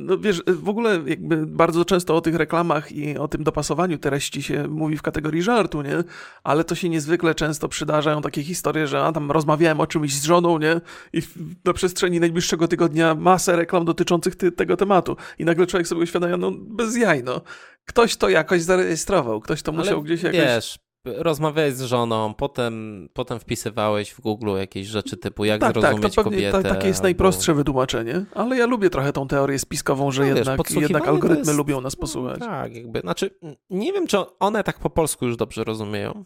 No wiesz, w ogóle jakby bardzo często o tych reklamach i o tym dopasowaniu treści się mówi w kategorii żartu, nie? Ale to się niezwykle często przydarzają takie historie, że a tam rozmawiałem o czymś z żoną, nie? I na przestrzeni najbliższego tygodnia masę reklam dotyczących ty, tego tematu. I nagle człowiek sobie uświadamia, no bez jaj, no. Ktoś to jakoś zarejestrował, ktoś to musiał Ale gdzieś jakoś... Wiesz, rozmawiałeś z żoną, potem, potem wpisywałeś w Google jakieś rzeczy typu jak tak, zrozumieć tak, to pewnie, kobietę. Tak, takie jest najprostsze bo... wytłumaczenie, ale ja lubię trochę tą teorię spiskową, że no, jednak, wiesz, jednak algorytmy jest... lubią nas posłuchać. tak, jakby, znaczy nie wiem, czy one tak po polsku już dobrze rozumieją.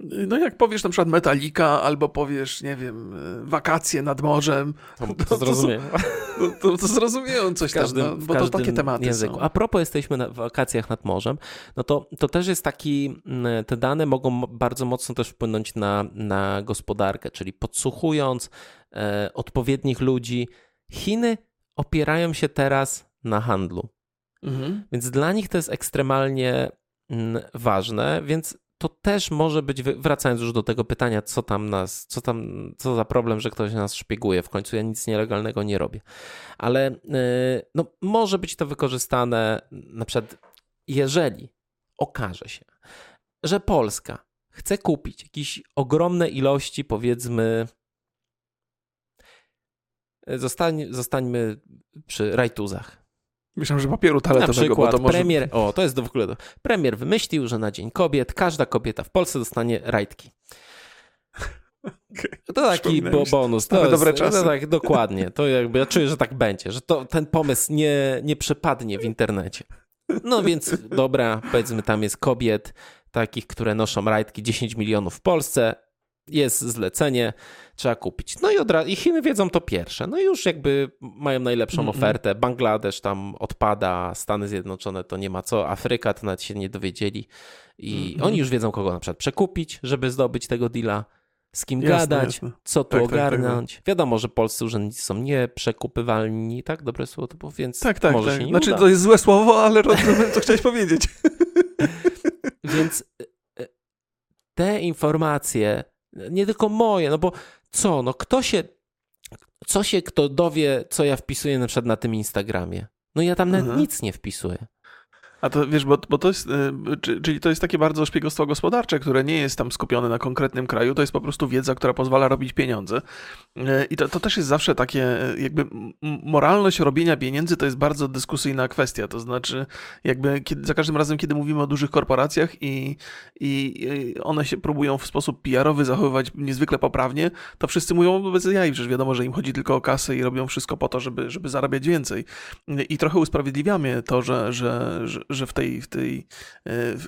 No jak powiesz na przykład Metallica, albo powiesz, nie wiem, e, wakacje nad morzem, to, to, to zrozumieją. To, to, to, zrozumieją coś każdym, tam, no, bo to takie tematy języku. Są. A propos jesteśmy na wakacjach nad morzem, no to, to też jest taki, te dane mogą bardzo mocno też wpłynąć na, na gospodarkę, czyli podsłuchując e, odpowiednich ludzi, Chiny opierają się teraz na handlu. Mhm. Więc dla nich to jest ekstremalnie ważne, więc to też może być, wracając już do tego pytania, co tam nas, co tam, co za problem, że ktoś nas szpieguje. W końcu ja nic nielegalnego nie robię. Ale e, no, może być to wykorzystane na przykład, jeżeli okaże się, że Polska chce kupić jakieś ogromne ilości, powiedzmy, zostań, zostańmy przy rajtuzach Myślałem, że papieru toaletowego, na przykład to może... premier, o to jest w ogóle, premier wymyślił, że na Dzień Kobiet każda kobieta w Polsce dostanie rajtki. Okay. To taki bo, bonus. To jest, dobre czasy. To tak, dokładnie. To jakby ja czuję, że tak będzie, że to, ten pomysł nie, nie przepadnie w internecie. No więc dobra, powiedzmy tam jest kobiet takich, które noszą rajtki 10 milionów w Polsce jest zlecenie, trzeba kupić. No i, od razu, i Chiny wiedzą to pierwsze. No i już jakby mają najlepszą mm -mm. ofertę. Bangladesz tam odpada, Stany Zjednoczone to nie ma co, Afryka to nawet się nie dowiedzieli. I mm oni już wiedzą, kogo na przykład przekupić, żeby zdobyć tego deala, z kim jasne, gadać, jasne. co tu tak, ogarnąć. Tak, tak, Wiadomo, że polscy urzędnicy są nieprzekupywalni, tak? Dobre słowo to było, więc tak, tak, może tak. się nie Znaczy uda. to jest złe słowo, ale rozumiem, co chciałeś powiedzieć. więc e, te informacje nie tylko moje, no bo co, no kto się, co się kto dowie, co ja wpisuję na przykład na tym Instagramie? No ja tam nawet mhm. nic nie wpisuję. A to wiesz, bo, bo to jest, y, czyli to jest takie bardzo szpiegostwo gospodarcze, które nie jest tam skupione na konkretnym kraju, to jest po prostu wiedza, która pozwala robić pieniądze. Y, I to, to też jest zawsze takie, y, jakby moralność robienia pieniędzy to jest bardzo dyskusyjna kwestia. To znaczy, jakby kiedy, za każdym razem, kiedy mówimy o dużych korporacjach i, i one się próbują w sposób PR-owy zachowywać niezwykle poprawnie, to wszyscy mówią bez jaj, przecież wiadomo, że im chodzi tylko o kasę i robią wszystko po to, żeby, żeby zarabiać więcej. I trochę usprawiedliwiamy to, że, że, że, że w tej, w tej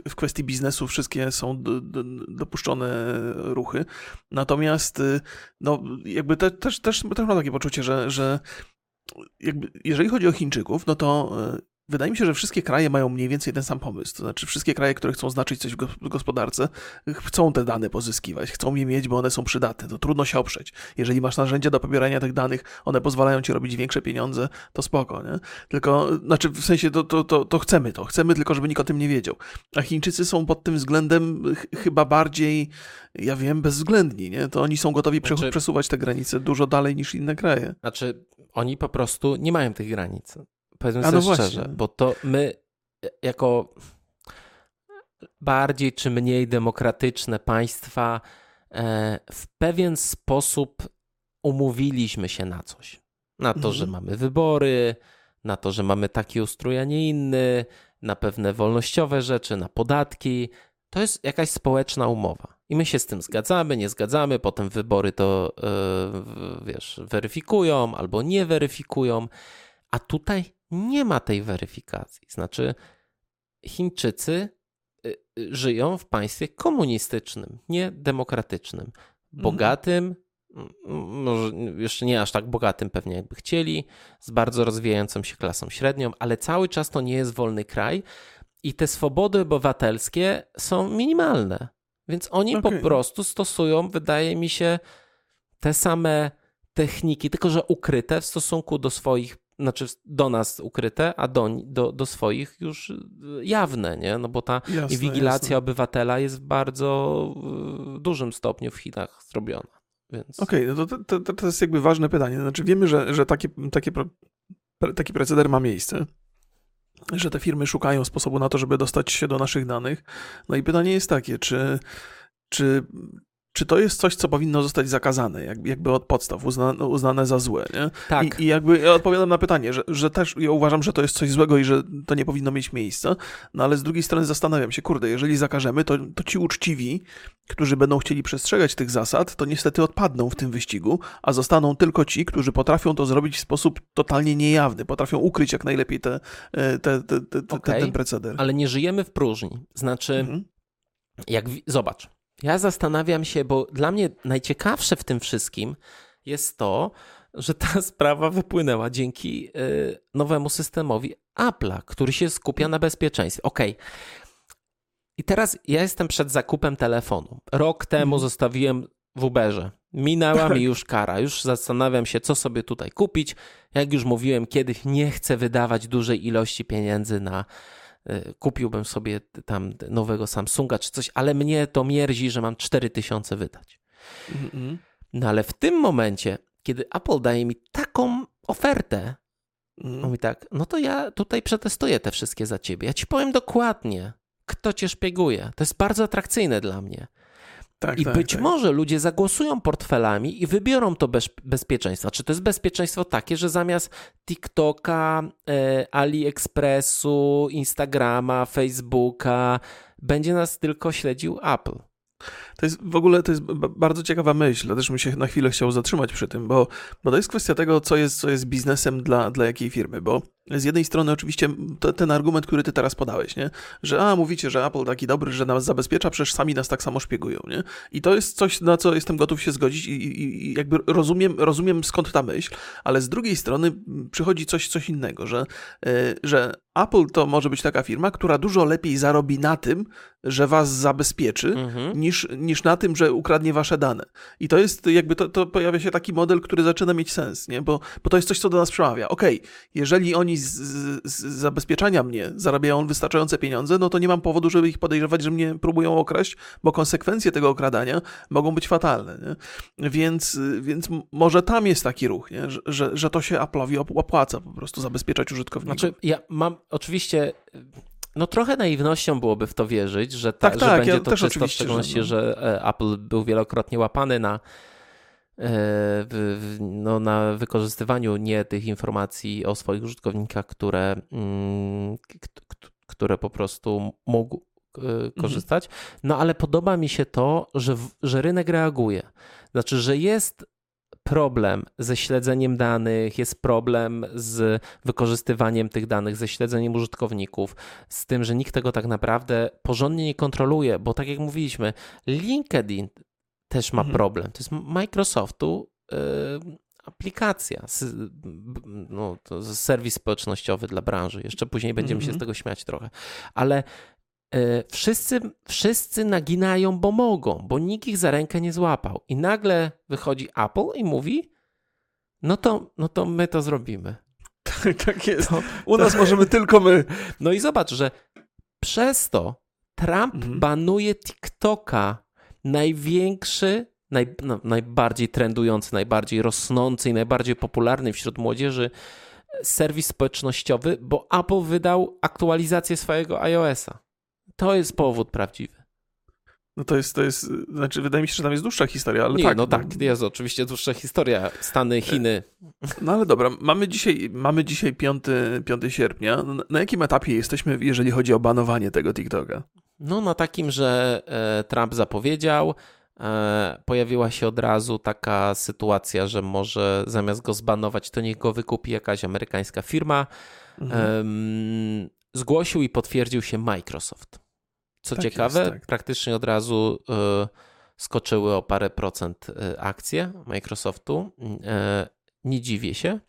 w kwestii biznesu wszystkie są do, do, dopuszczone ruchy. Natomiast no, jakby te, też, też, też mam takie poczucie, że, że jakby, jeżeli chodzi o Chińczyków, no to Wydaje mi się, że wszystkie kraje mają mniej więcej ten sam pomysł. To znaczy, wszystkie kraje, które chcą znaczyć coś w gospodarce, chcą te dane pozyskiwać, chcą je mieć, bo one są przydatne. To trudno się oprzeć. Jeżeli masz narzędzia do pobierania tych danych, one pozwalają ci robić większe pieniądze, to spoko, nie? Tylko, znaczy, w sensie to, to, to, to chcemy to. Chcemy tylko, żeby nikt o tym nie wiedział. A Chińczycy są pod tym względem chyba bardziej, ja wiem, bezwzględni, nie? To oni są gotowi znaczy, przesuwać te granice dużo dalej niż inne kraje. Znaczy, oni po prostu nie mają tych granic powiedzmy sobie no szczerze, właśnie. bo to my jako bardziej czy mniej demokratyczne państwa e, w pewien sposób umówiliśmy się na coś. Na to, mhm. że mamy wybory, na to, że mamy taki ustrój, a nie inny, na pewne wolnościowe rzeczy, na podatki. To jest jakaś społeczna umowa. I my się z tym zgadzamy, nie zgadzamy, potem wybory to, yy, wiesz, weryfikują albo nie weryfikują. A tutaj nie ma tej weryfikacji. Znaczy, Chińczycy y, y, żyją w państwie komunistycznym, nie demokratycznym. Mhm. Bogatym, może jeszcze nie aż tak bogatym pewnie jakby chcieli, z bardzo rozwijającą się klasą średnią, ale cały czas to nie jest wolny kraj i te swobody obywatelskie są minimalne. Więc oni okay. po prostu stosują, wydaje mi się, te same techniki, tylko że ukryte w stosunku do swoich znaczy do nas ukryte, a do, do, do swoich już jawne, nie? No bo ta jasne, inwigilacja jasne. obywatela jest w bardzo dużym stopniu w Chinach zrobiona. Więc... Okej, okay, no to, to, to jest jakby ważne pytanie. Znaczy wiemy, że, że takie, takie, taki proceder ma miejsce, że te firmy szukają sposobu na to, żeby dostać się do naszych danych. No i pytanie jest takie, czy, czy czy to jest coś, co powinno zostać zakazane, jakby od podstaw, uznane, uznane za złe, nie? Tak. I, I, jakby ja odpowiadam na pytanie, że, że też ja uważam, że to jest coś złego i że to nie powinno mieć miejsca, no ale z drugiej strony zastanawiam się, kurde, jeżeli zakażemy, to, to ci uczciwi, którzy będą chcieli przestrzegać tych zasad, to niestety odpadną w tym wyścigu, a zostaną tylko ci, którzy potrafią to zrobić w sposób totalnie niejawny, potrafią ukryć jak najlepiej te, e, te, te, te, okay, ten proceder. Ale nie żyjemy w próżni. Znaczy, mhm. jak zobacz, ja zastanawiam się, bo dla mnie najciekawsze w tym wszystkim jest to, że ta sprawa wypłynęła dzięki y, nowemu systemowi Apple'a, który się skupia na bezpieczeństwie. Ok. I teraz ja jestem przed zakupem telefonu. Rok temu mhm. zostawiłem w Uberze. Minęła mi już kara. Już zastanawiam się, co sobie tutaj kupić. Jak już mówiłem kiedyś, nie chcę wydawać dużej ilości pieniędzy na kupiłbym sobie tam nowego Samsunga czy coś, ale mnie to mierzi, że mam 4000 wydać. Mm-hmm. No ale w tym momencie, kiedy Apple daje mi taką ofertę, mm. mówi tak, no to ja tutaj przetestuję te wszystkie za ciebie. Ja ci powiem dokładnie, kto cię szpieguje. To jest bardzo atrakcyjne dla mnie. Tak, I tak, być tak. może ludzie zagłosują portfelami i wybiorą to bez, bezpieczeństwo. Czy to jest bezpieczeństwo takie, że zamiast TikToka, e, AliExpressu, Instagrama, Facebooka będzie nas tylko śledził Apple? To jest w ogóle to jest bardzo ciekawa myśl, też bym się na chwilę chciał zatrzymać przy tym, bo, bo to jest kwestia tego, co jest, co jest biznesem dla, dla jakiej firmy, bo z jednej strony oczywiście ten argument, który ty teraz podałeś, nie? że a, mówicie, że Apple taki dobry, że nas zabezpiecza, przecież sami nas tak samo szpiegują, nie? I to jest coś, na co jestem gotów się zgodzić i, i, i jakby rozumiem, rozumiem skąd ta myśl, ale z drugiej strony przychodzi coś, coś innego, że, yy, że Apple to może być taka firma, która dużo lepiej zarobi na tym, że was zabezpieczy, mhm. niż, niż na tym, że ukradnie wasze dane. I to jest jakby, to, to pojawia się taki model, który zaczyna mieć sens, nie? Bo, bo to jest coś, co do nas przemawia. Okej, okay, jeżeli oni z, z, zabezpieczania mnie zarabiają wystarczające pieniądze, no to nie mam powodu, żeby ich podejrzewać, że mnie próbują okraść, bo konsekwencje tego okradania mogą być fatalne. Nie? Więc, więc może tam jest taki ruch, nie? Że, że, że to się Apple'owi opłaca po prostu zabezpieczać użytkowników. Znaczy, ja mam oczywiście No trochę naiwnością byłoby w to wierzyć, że, ta, tak, że tak, będzie ja to czysto, w szczególności, że, no. że e, Apple był wielokrotnie łapany na, no, na wykorzystywaniu nie tych informacji o swoich użytkownikach, które, mm, które po prostu mógł mhm. korzystać. No ale podoba mi się to, że, że rynek reaguje. Znaczy, że jest problem ze śledzeniem danych, jest problem z wykorzystywaniem tych danych, ze śledzeniem użytkowników, z tym, że nikt tego tak naprawdę porządnie nie kontroluje, bo tak jak mówiliśmy, LinkedIn też ma mhm. problem. To jest Microsoftu yy, aplikacja, no, to serwis społecznościowy dla branży. Jeszcze później będziemy się z mhm. tego śmiać trochę. Ale E, wszyscy, wszyscy naginają, bo mogą, bo nikt ich za rękę nie złapał. I nagle wychodzi Apple i mówi: No to, no to my to zrobimy. Tak, tak jest. To, U nas to... możemy tylko my. No i zobacz, że przez to Trump mhm. banuje TikToka, największy, naj, no, najbardziej trendujący, najbardziej rosnący i najbardziej popularny wśród młodzieży serwis społecznościowy, bo Apple wydał aktualizację swojego iOS-a. To jest powód prawdziwy. No to jest, to jest, znaczy wydaje mi się, że tam jest dłuższa historia, ale Nie, tak. No tak, jest oczywiście dłuższa historia. Stany, e, Chiny. No ale dobra, mamy dzisiaj, mamy dzisiaj 5, 5 sierpnia. Na jakim etapie jesteśmy, jeżeli chodzi o banowanie tego TikToka? No na takim, że e, Trump zapowiedział, e, pojawiła się od razu taka sytuacja, że może zamiast go zbanować, to niech go wykupi jakaś amerykańska firma. Mhm. Zgłosił i potwierdził się Microsoft. Co tak ciekawe, jest, tak. praktycznie od razu y, skoczyły o parę procent akcje Microsoftu. Nie dziwię się.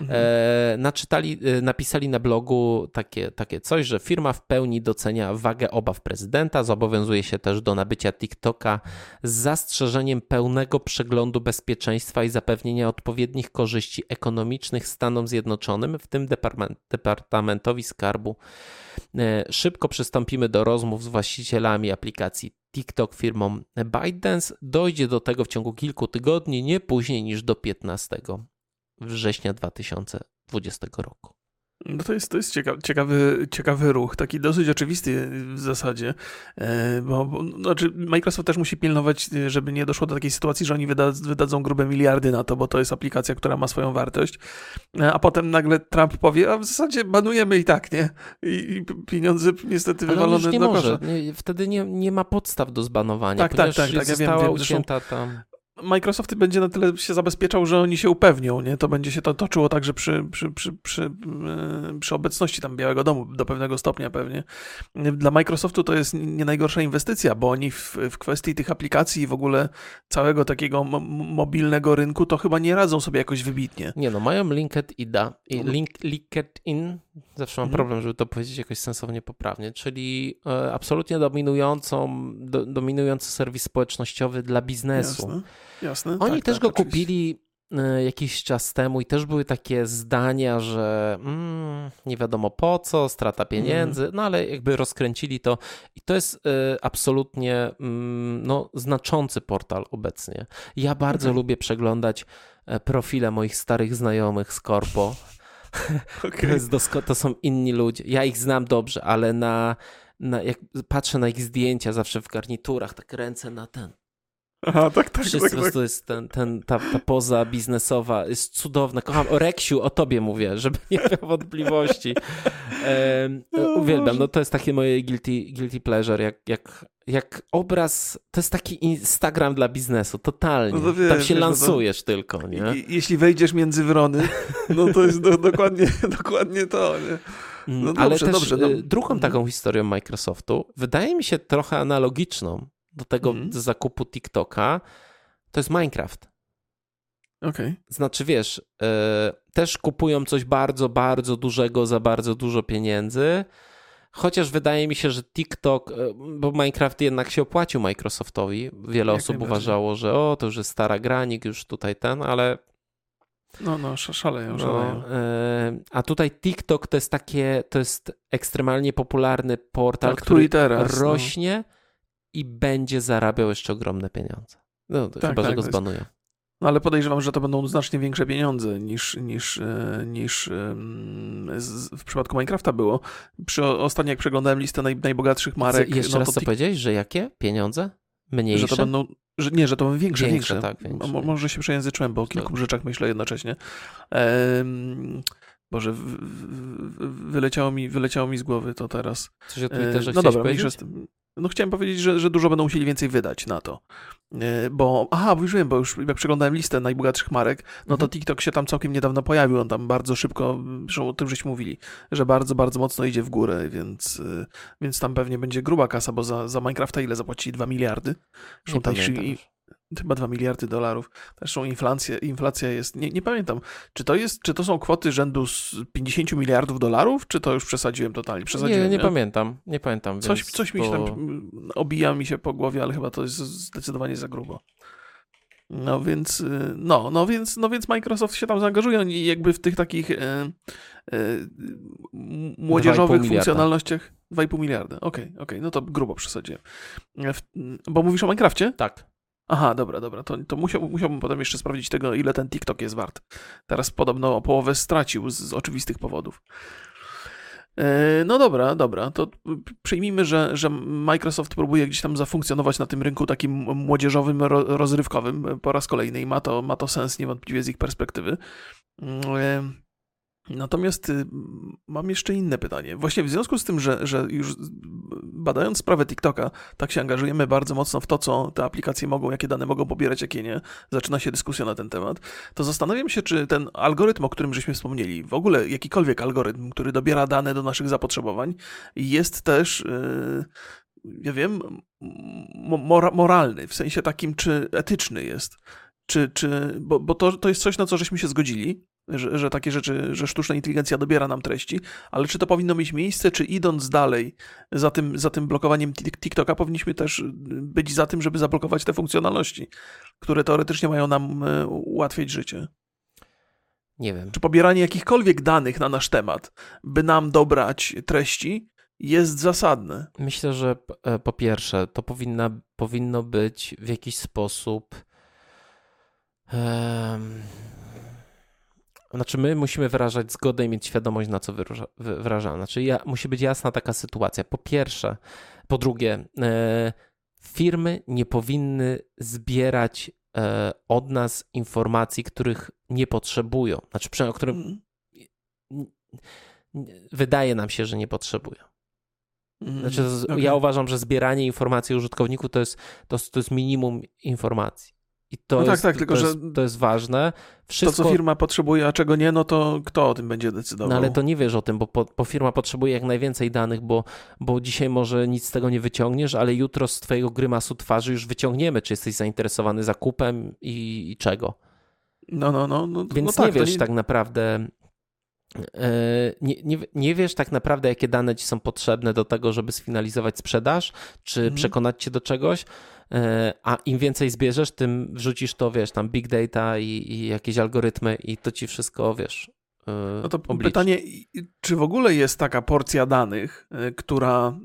Mhm. E, naczytali, napisali na blogu takie, takie coś, że firma w pełni docenia wagę obaw prezydenta, zobowiązuje się też do nabycia TikToka z zastrzeżeniem pełnego przeglądu bezpieczeństwa i zapewnienia odpowiednich korzyści ekonomicznych Stanom Zjednoczonym, w tym Departamentowi Skarbu E, szybko przystąpimy do rozmów z właścicielami aplikacji TikTok firmą ByteDance. Dojdzie do tego w ciągu kilku tygodni, nie później niż do 15 września 2020 roku. No to jest, to jest ciekawy, ciekawy, ciekawy ruch, taki dosyć oczywisty w zasadzie, e, bo, bo znaczy Microsoft też musi pilnować, żeby nie doszło do takiej sytuacji, że oni wyda, wydadzą grube miliardy na to, bo to jest aplikacja, która ma swoją wartość, e, a potem nagle Trump powie, a w zasadzie banujemy i tak, nie? I, i pieniądze niestety Ale wywalone nie do może. Nie, wtedy nie, nie ma podstaw do zbanowania, tak, tak, tak, tak, ja wiem, wiem, ucięta tam... Microsoft będzie na tyle się zabezpieczał, że oni się upewnią, nie? To będzie się to toczyło także przy, przy, przy, przy, e, przy obecności tam Białego Domu do pewnego stopnia pewnie. Dla Microsoftu to jest nie najgorsza inwestycja, bo oni w, w kwestii tych aplikacji i w ogóle całego takiego mobilnego rynku to chyba nie radzą sobie jakoś wybitnie. Nie no, mają LinkedIn, link, LinkedIn, zawsze mam mhm. problem, żeby to powiedzieć jakoś sensownie poprawnie, czyli e, absolutnie dominującą, do, dominujący serwis społecznościowy dla biznesu. Jasne. Jasne. Oni tak, też tak, go oczywiście. kupili e, jakiś czas temu i też były takie zdania, że mm, nie wiadomo po co, strata pieniędzy, mm. no ale jakby rozkręcili to i to jest y, absolutnie y, no, znaczący portal obecnie. Ja bardzo okay. lubię przeglądać e, profile moich starych znajomych z Korpo. Okay. To, to, są inni ludzie. Ja ich znam dobrze, ale na, na, jak patrzę na ich zdjęcia zawsze w garniturach, tak ręce na ten Aha, tak, tak, Wszyscy tak, tak. to jest ten, ten, ta, ta poza biznesowa, jest cudowna. Kocham, o Reksiu, o tobie mówię, żeby nie miał wątpliwości. E, uwielbiam, no to jest takie moje guilty, guilty pleasure, jak, jak, jak obraz, to jest taki Instagram dla biznesu, totalnie. No wiesz, Tam się wiesz, no lansujesz no tylko, nie? Jeśli wejdziesz między wrony, no to jest do, dokładnie, dokładnie to, nie? Mm, no dobrze, Ale też dobrze, no. drugą mhm. taką historią Microsoftu, wydaje mi się trochę analogiczną, do tego mm. zakupu TikToka, to jest Minecraft. Okay. Znaczy, wiesz, e, też kupują coś bardzo, bardzo dużego za bardzo dużo pieniędzy. Chociaż wydaje mi się, że TikTok, e, bo Minecraft jednak się opłacił Microsoftowi. Wiele Jak osób uważało, że o, to już jest stara granik, już tutaj ten, ale. No, no, szaleją, no, szaleją. E, a tutaj TikTok to jest takie, to jest ekstremalnie popularny portal, tak, który teraz, no. rośnie. No i będzie zarabiał jeszcze ogromne pieniądze. No, tak, chyba, tak, że go zbanują. No ale podejrzewam, że to będą znacznie większe pieniądze niż, niż, e, niż w przypadku Minecrafta było. Przy, ostatnio jak przeglądałem listę naj, najbogatszych marek... Jeszcze no, raz co powiedziałeś, że jakie pieniądze? Mniejsze? Że to będą, że, nie, że to będą większe, większe. większe. Tak, większe. może się przejęzyczyłem, bo o kilku rzeczach myślę jednocześnie. Ehm, Boże, w, w, wyleciało, mi, wyleciało mi z głowy to teraz. Coś o Twitterze No dobra, powiedzieć? No chciałem powiedzieć, że, że dużo będą musieli więcej wydać na to. E, bo, aha, bo już wiem, bo już jak przeglądałem listę najbogatszych marek, no to mhm. TikTok się tam całkiem niedawno pojawił, on tam bardzo szybko, zresztą o tym żeśmy mówili, że bardzo, bardzo mocno idzie w górę, więc, e, więc tam pewnie będzie gruba kasa, bo za, za Minecrafta ile zapłacili? 2 miliardy? Zresztą tak, chyba 2 miliardy dolarów. Zresztą inflacja, inflacja jest, nie, nie pamiętam, czy to jest, czy to są kwoty rzędu z 50 miliardów dolarów, czy to już przesadziłem totalnie? Przesadziłem, nie, nie, nie? pamiętam, nie pamiętam. Coś, coś mi się tam obija mi się po głowie, ale chyba to jest zdecydowanie za grubo. No więc, y, no, no więc, no więc Microsoft się tam zaangażuje i jakby w tych takich e, e, młodzieżowych funkcjonalnościach 2,5 miliarda. Okej, okay, okej, okay, no to grubo przesadziłem. W, bo mówisz o Minecrafcie? Tak. Aha, dobra, dobra. To, to musiał, musiałbym potem jeszcze sprawdzić tego, ile ten TikTok jest wart. Teraz podobno połowę stracił z, z oczywistych powodów. E, no dobra, dobra, to przyjmijmy, że, że Microsoft próbuje gdzieś tam zafunkcjonować na tym rynku takim młodzieżowym, rozrywkowym po raz kolejny i ma to, ma to sens niewątpliwie z ich perspektywy. Natomiast y, mam jeszcze inne pytanie. Właśnie w związku z tym, że, że już badając sprawę TikToka, tak się angażujemy bardzo mocno w to, co te aplikacje mogą, jakie dane mogą pobierać, jakie nie, zaczyna się dyskusja na ten temat, to zastanawiam się, czy ten algorytm, o którym żeśmy wspomnieli, w ogóle jakikolwiek algorytm, który dobiera dane do naszych zapotrzebowań, jest też, yy, ja wiem, mora moralny, w sensie takim, czy etyczny jest. Czy, czy, bo, bo to, to jest coś, na co żeśmy się zgodzili, że, że, takie rzeczy, że sztuczna inteligencja dobiera nam treści, ale czy to powinno mieć miejsce, czy idąc dalej za tym, za tym blokowaniem TikToka, powinniśmy też być za tym, żeby zablokować te funkcjonalności, które teoretycznie mają nam e, ułatwiać życie? Nie wiem. Czy pobieranie jakichkolwiek danych na nasz temat, by nam dobrać treści, jest zasadne? Myślę, że e, po pierwsze, to powinna, powinno być w jakiś sposób. Um znaczy, my musimy wyrażać zgodę i mieć świadomość, na co wyrażamy. Znaczy, ja, musi być jasna taka sytuacja. Po pierwsze, po drugie, e, firmy nie powinny zbierać e, od nas informacji, których nie potrzebują. Znaczy, o którym mm. wydaje nam się, że nie potrzebują. Mm, znaczy, okay. ja uważam, że zbieranie informacji użytkowniku to jest, to, to jest minimum informacji. I to, no tak, jest, tak, tylko to, jest, to jest ważne. Wszystko... To, co firma potrzebuje, a czego nie, no to kto o tym będzie decydował? No ale to nie wiesz o tym, bo, po, bo firma potrzebuje jak najwięcej danych, bo, bo dzisiaj może nic z tego nie wyciągniesz, ale jutro z twojego grymasu twarzy już wyciągniemy, czy jesteś zainteresowany zakupem i, i czego. No, no, no. no Więc no tak, nie wiesz nie... tak naprawdę... E, nie, nie, nie wiesz tak naprawdę, jakie dane ci są potrzebne do tego, żeby sfinalizować sprzedaż, czy mhm. przekonać cię do czegoś. E, a im więcej zbierzesz, tym wrzucisz to, wiesz, tam big data i, i jakieś algorytmy i to ci wszystko, wiesz, e, no to obliczy. pytanie, czy w ogóle jest taka porcja danych, e, która,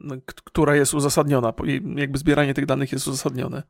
która jest uzasadniona, jakby zbieranie tych danych jest uzasadnione?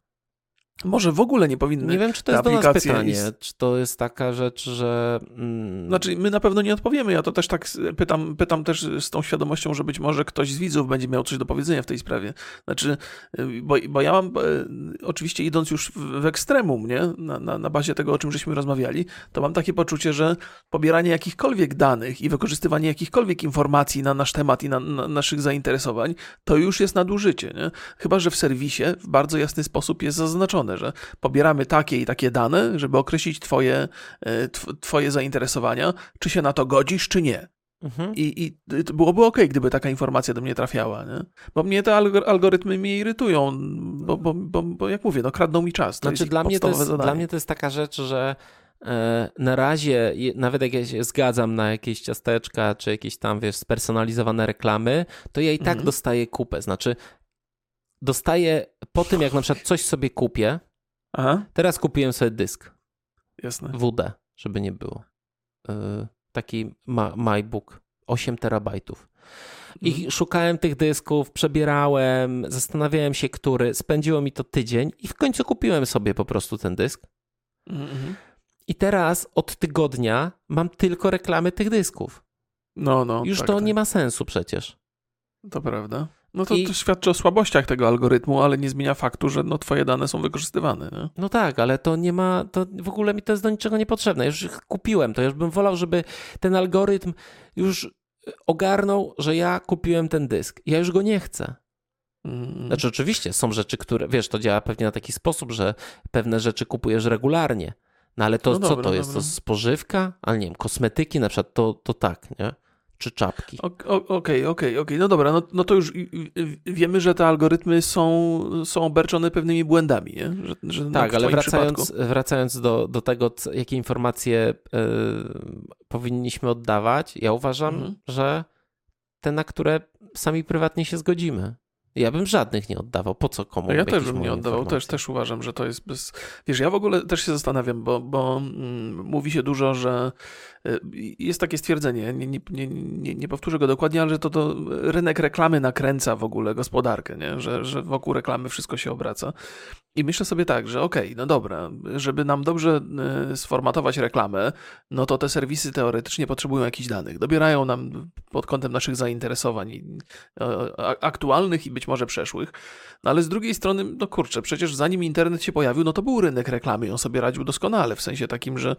Może w ogóle nie powinny. Nie wiem, czy to jest do nas pytanie. Czy to jest taka rzecz, że. Mm... Znaczy, my na pewno nie odpowiemy. Ja to też tak pytam, pytam też z tą świadomością, że być może ktoś z widzów będzie miał coś do powiedzenia w tej sprawie. Znaczy, y, bo, bo ja mam, y, oczywiście idąc już w, ekstremum, nie? Na, na, na bazie tego, o czym żeśmy rozmawiali, to mam takie poczucie, że pobieranie jakichkolwiek danych i wykorzystywanie jakichkolwiek informacji na nasz temat i na, na naszych zainteresowań, to już jest nadużycie. Nie? Chyba, że w serwisie w bardzo jasny sposób jest zaznaczone że pobieramy takie i takie dane, żeby określić twoje, e, twoje zainteresowania, czy się na to godzisz, czy nie. Mhm. I, I byłoby ok, gdyby taka informacja do mnie trafiała, nie? Bo mnie te algorytmy mnie irytują, bo, bo, bo, bo jak mówię, no kradną mi czas. To znaczy, dla, mnie to jest, zadanie. dla mnie to jest taka rzecz, że e, na razie, nawet jak ja się zgadzam na jakieś ciasteczka, czy jakieś tam, wiesz, spersonalizowane reklamy, to ja i tak mhm. dostaję kupę. Znaczy, dostaję po tym, jak na przykład coś sobie kupię. Aha. Teraz kupiłem sobie dysk. Jasne. WD, żeby nie było. Yy, taki ma MacBook 8 terabajtów. I mhm. szukałem tych dysków, przebierałem, zastanawiałem się, który. Spędziło mi to tydzień i w końcu kupiłem sobie po prostu ten dysk. Mhm. I teraz od tygodnia mam tylko reklamy tych dysków. No, no. Już tak, to tak. nie ma sensu przecież. To prawda. No to, I... to, świadczy o słabościach tego algorytmu, ale nie zmienia faktu, że no, twoje dane są wykorzystywane. Nie? No tak, ale to nie ma, to w ogóle mi to jest do niczego niepotrzebne. Już kupiłem to, już bym wolał, żeby ten algorytm już ogarnął, że ja kupiłem ten dysk. Ja już go nie chcę. Mm. Znaczy, oczywiście są rzeczy, które, wiesz, to działa pewnie na taki sposób, że pewne rzeczy kupujesz regularnie. No ale to no co dobra, to jest? Dobra. To spożywka? Ale nie wiem, kosmetyki na przykład, to, to tak, nie? Czy czapki. Okej, okej, okej. No dobra, no, no to już wiemy, że te algorytmy są, są obarczone pewnymi błędami, nie? Że, że tak, ale wracając, wracając do, do tego, jakie informacje y, powinniśmy oddawać, ja uważam, mhm. że te, na które sami prywatnie się zgodzimy. Ja bym żadnych nie oddawał. Po co komu? Ja też bym nie oddawał. Też, też uważam, że to jest bez. Wiesz, ja w ogóle też się zastanawiam, bo, bo mm, mówi się dużo, że jest takie stwierdzenie, nie, nie, nie, nie powtórzę go dokładnie, ale że to, to rynek reklamy nakręca w ogóle gospodarkę, nie? Że, że wokół reklamy wszystko się obraca. I myślę sobie tak, że okej, okay, no dobra, żeby nam dobrze y, sformatować reklamę, no to te serwisy teoretycznie potrzebują jakichś danych. Dobierają nam pod kątem naszych zainteresowań aktualnych i być może przeszłych. No ale z drugiej strony, no kurczę, przecież zanim internet się pojawił, no to był rynek reklamy on sobie radził doskonale, w sensie takim, że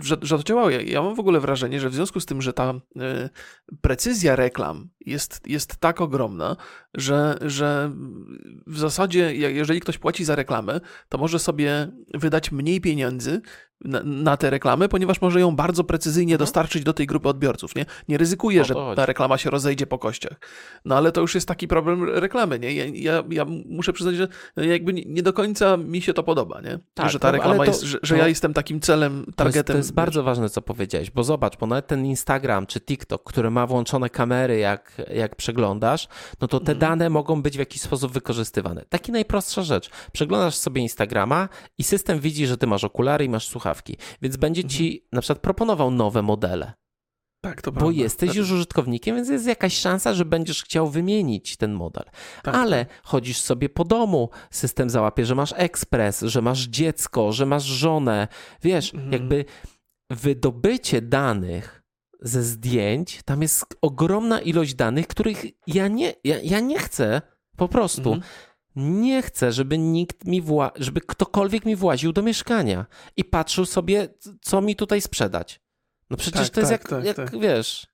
że, to działało. Ja, ja mam w ogóle wrażenie, że w związku z tym, że ta y, precyzja reklam jest, jest tak ogromna, że, że w zasadzie, jeżeli ktoś płaci za reklamę, to może sobie wydać mniej pieniędzy na, na tę reklamę, ponieważ może ją bardzo precyzyjnie mhm. dostarczyć do tej grupy odbiorców. Nie, nie ryzykuje, że ta reklama się rozejdzie po kościach. No ale to już jest taki problem reklamy. Nie? Ja, ja, ja muszę przyznać, że jakby nie do końca mi się to podoba, nie? Tak, że ta no, reklama to, jest, że, że ja jestem takim celem, targetem. To jest, to jest bardzo ważne, co powiedziałeś, bo zobacz, bo nawet ten Instagram czy TikTok, który ma włączone kamery, jak, jak przeglądasz, no to te mm. dane mogą być w jakiś sposób wykorzystywane. Taki najprostsza rzecz. Przeglądasz sobie Instagrama i system widzi, że ty masz okulary i masz słuchawki, więc będzie ci mhm. na przykład proponował nowe modele. Tak, to Bo prawda. jesteś tak. już użytkownikiem, więc jest jakaś szansa, że będziesz chciał wymienić ten model. Tak, Ale tak. chodzisz sobie po domu, system załapie, że masz ekspres, że masz dziecko, że masz żonę. Wiesz, mhm. jakby wydobycie danych ze zdjęć, tam jest ogromna ilość danych, których ja nie, ja, ja nie chcę po prostu. Mhm. Nie chcę, żeby nikt mi wła- żeby ktokolwiek mi właził do mieszkania i patrzył sobie, co mi tutaj sprzedać. No przecież tak, to jest tak, jak, tak, jak tak. wiesz,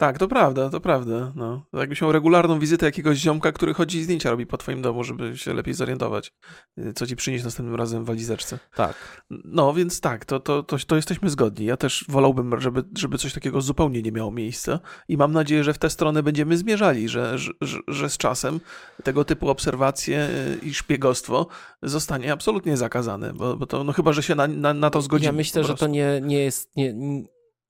tak, to prawda, to prawda. No. Jakbyś miał regularną wizytę jakiegoś ziomka, który chodzi i zdjęcia robi po twoim domu, żeby się lepiej zorientować, y, co ci przynieść następnym razem w walizeczce. Tak. No, więc tak, to, to, to, to jesteśmy zgodni. Ja też wolałbym, żeby, żeby coś takiego zupełnie nie miało miejsca i mam nadzieję, że w tę stronę będziemy zmierzali, że, że, że z czasem tego typu obserwacje y, i szpiegostwo zostanie absolutnie zakazane, bo, bo to, no chyba, że się na, na, na to zgodzimy. Ja myślę, że to nie, nie jest... Nie,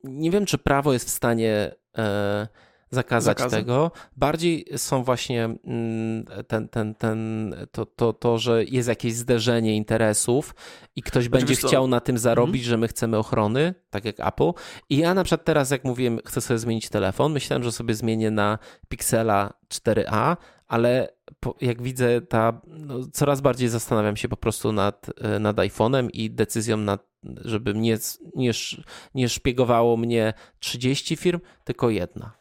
nie wiem, czy prawo jest w stanie e, zakazać tego. Bardziej są właśnie mm, ten, ten, ten, to, to, to, że jest jakieś zderzenie interesów i ktoś będzie chciał na tym zarobić, mhm. że my chcemy ochrony, tak jak Apple. I ja na przykład teraz, jak mówiłem, chcę sobie zmienić telefon, myślałem, że sobie zmienię na Pixela 4a, ale jak widzę, ta, no, coraz bardziej zastanawiam się po prostu nad, e, nad iPhone'em i decyzją, nad, żeby nie, nie, nie szpiegowało mnie 30 firm, tylko jedna.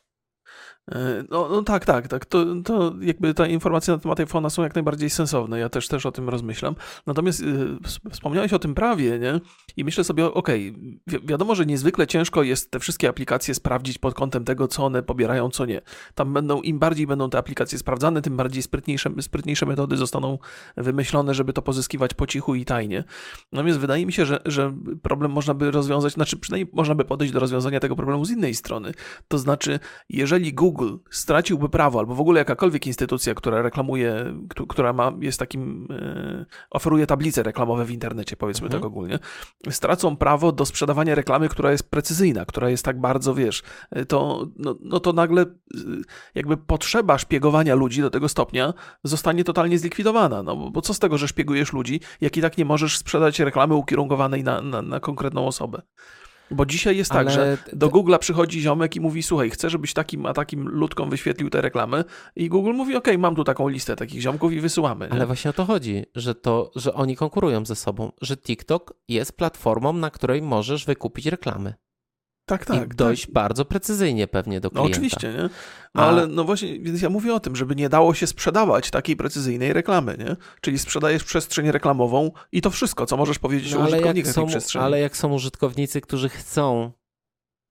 E, no, no, tak, tak, tak. To, to jakby ta informacja na temat iPhone'a są jak najbardziej sensowne. Ja też też o tym rozmyślam. Natomiast y, wspomniałeś o tym prawie, nie? I myślę sobie, okej, okay, wi wiadomo, że niezwykle ciężko jest te wszystkie aplikacje sprawdzić pod kątem tego, co one pobierają, co nie. Tam będą, im bardziej będą te aplikacje sprawdzane, tym bardziej sprytniejsze, sprytniejsze metody zostaną wymyślone, żeby to pozyskiwać po cichu i tajnie. Natomiast wydaje mi się, że, że problem można by rozwiązać, znaczy przynajmniej można by podejść do rozwiązania tego problemu z innej strony. To znaczy, jeżeli Google Google straciłby prawo, albo w ogóle jakakolwiek instytucja, która reklamuje, która ma, jest takim, e, oferuje tablice reklamowe w internecie, powiedzmy mhm. tak ogólnie, stracą prawo do sprzedawania reklamy, która jest precyzyjna, która jest tak bardzo, wiesz, e, to, no, no to nagle e, jakby potrzeba szpiegowania ludzi do tego stopnia zostanie totalnie zlikwidowana. No bo co z tego, że szpiegujesz ludzi, jak i tak nie możesz sprzedać reklamy ukierunkowanej na, na, na konkretną osobę. Bo dzisiaj jest tak, że do Google'a przychodzi ziomek i mówi, słuchaj, chcę, żebyś takim a takim ludkom wyświetlił te reklamy i Google mówi, ok, mam tu taką listę takich ziomków i wysyłamy. Nie? Ale właśnie o to chodzi, że to, że oni konkurują ze sobą, że TikTok jest platformą, na której możesz wykupić reklamy. Tak, tak. I dość tak. bardzo precyzyjnie pewnie do klienta. No oczywiście, nie? No, A... ale no właśnie, więc ja mówię o tym, żeby nie dało się sprzedawać takiej precyzyjnej reklamy, nie? Czyli sprzedajesz przestrzeń reklamową i to wszystko, co możesz powiedzieć no, o użytkownikach tej przestrzeni. Ale jak są użytkownicy, którzy chcą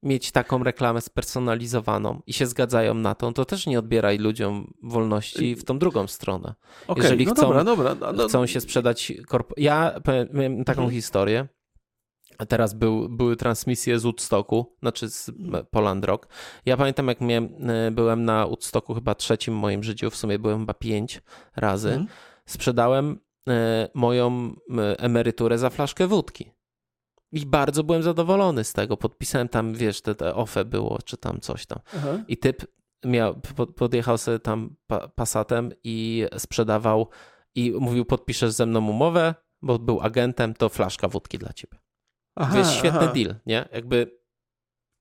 mieć taką reklamę spersonalizowaną i się zgadzają na to, to też nie odbieraj ludziom wolności w tą drugą stronę. Okay, Jeżeli no chcą, dobra, dobra, no, chcą się sprzedać... Korp... Ja miałem taką mhm. historię, Teraz był, były transmisje z Woodstocku, znaczy z Poland Rock. Ja pamiętam, jak miałem, e, byłem na Woodstocku chyba trzecim moim życiu, w sumie byłem chyba pięć razy. Mm. Sprzedałem e, moją emeryturę za flaszkę wódki. I bardzo byłem zadowolony z tego. Podpisałem tam, wiesz, te, te OFE było, czy tam coś tam. Aha. I typ miał, podjechał sobie tam pasatem i sprzedawał i mówił, podpiszesz ze mną umowę, bo był agentem, to flaszka wódki dla ciebie. Aha, to jest świetny aha. deal, nie? Jakby.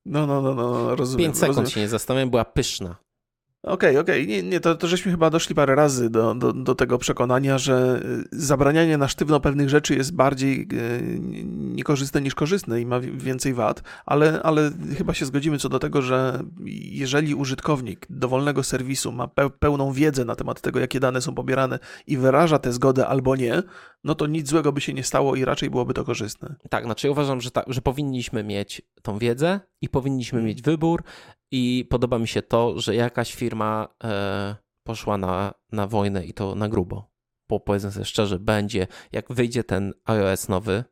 No, no, no, no, no rozumiem. 5 sekund rozumiem. się nie zastanawiam, była pyszna. Okej, okay, okej. Okay. Nie, nie to, to żeśmy chyba doszli parę razy do, do, do tego przekonania, że y, zabranianie na sztywno pewnych rzeczy jest bardziej y, niekorzystne niż korzystne i ma więcej wad, ale, ale chyba się zgodzimy co do tego, że jeżeli użytkownik dowolnego serwisu ma pełną wiedzę na temat tego, jakie dane są pobierane i wyraża tę zgodę albo nie, no to nic złego by się nie stało i raczej byłoby to korzystne. Tak, znaczy uważam, że, ta, że powinniśmy mieć tą wiedzę i powinniśmy hmm. mieć wybór i podoba mi się to, że jakaś firma e, poszła na, na wojnę i to na grubo. Bo powiedzmy sobie szczerze, będzie, jak wyjdzie ten iOS nowy,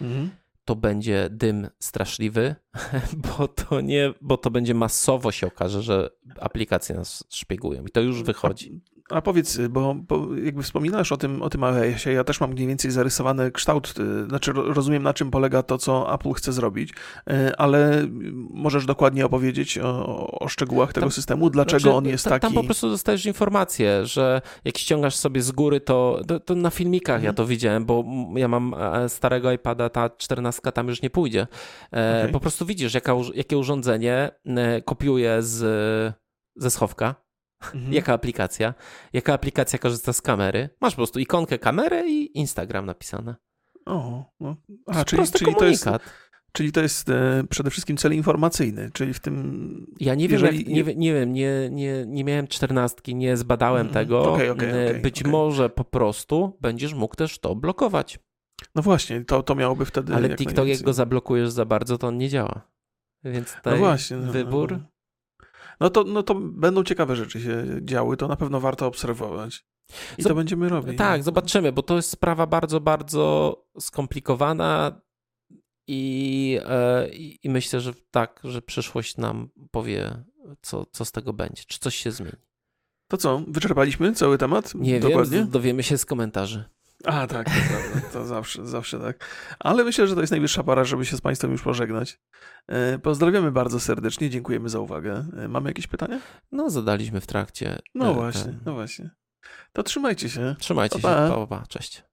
mhm. to będzie dym straszliwy, bo to nie, bo to będzie masowo się okaże, że aplikacje nas szpiegują i to już wychodzi. A powiedz, bo, bo jakby wspominasz o tym, o tym iOSie, ja też mam mniej więcej zarysowany kształt, y, znaczy rozumiem na czym polega to, co Apple chce zrobić, y, ale możesz dokładnie opowiedzieć o, o szczegółach tego tam, systemu, dlaczego znaczy, on jest tam, taki... Tam po prostu dostajesz informację, że jak ściągasz sobie z góry, to, to, to na filmikach mhm. ja to widziałem, bo ja mam e, starego iPada, ta 14 tam już nie pójdzie. E, okay. Po prostu widzisz, jaka, jakie urządzenie e, kopiuje z, ze schowka, Mhm. Jaka aplikacja? Jaka aplikacja korzysta z kamery? Masz po prostu ikonkę kamery i Instagram napisane. O, no. A, czyli, czyli to jest, czyli to jest e, przede wszystkim cel informacyjny, czyli w tym... Ja nie wiem, jeżeli... nie, nie wiem, nie, nie, nie miałem czternastki, nie zbadałem mm, tego. Okay, okay, okay, Być może po prostu będziesz mógł też to blokować. No właśnie, to, to miałoby wtedy... Ale TikTok, jak go zablokujesz za bardzo, to on nie działa. Więc no tutaj no właśnie, no, wybór... No no to, no to będą ciekawe rzeczy się działy, to na pewno warto obserwować. I to będziemy robić. Tak, zobaczymy, bo to jest sprawa bardzo, bardzo skomplikowana i, e, i, i myślę, że tak, że przyszłość nam powie, co, co z tego będzie, czy coś się zmieni. To co, wyczerpaliśmy cały temat? Nie Dokładnie? wiem, dowiemy się z komentarzy. A, tak, to prawda. To zawsze, zawsze tak. Ale myślę, że to jest najwyższa para, żeby się z Państwem już pożegnać. E, pozdrawiamy bardzo serdecznie, dziękujemy za uwagę. E, mamy jakieś pytania? No, zadaliśmy w trakcie. No e, właśnie, no właśnie. To trzymajcie się. Trzymajcie pa, pa. się, pa, pa, cześć.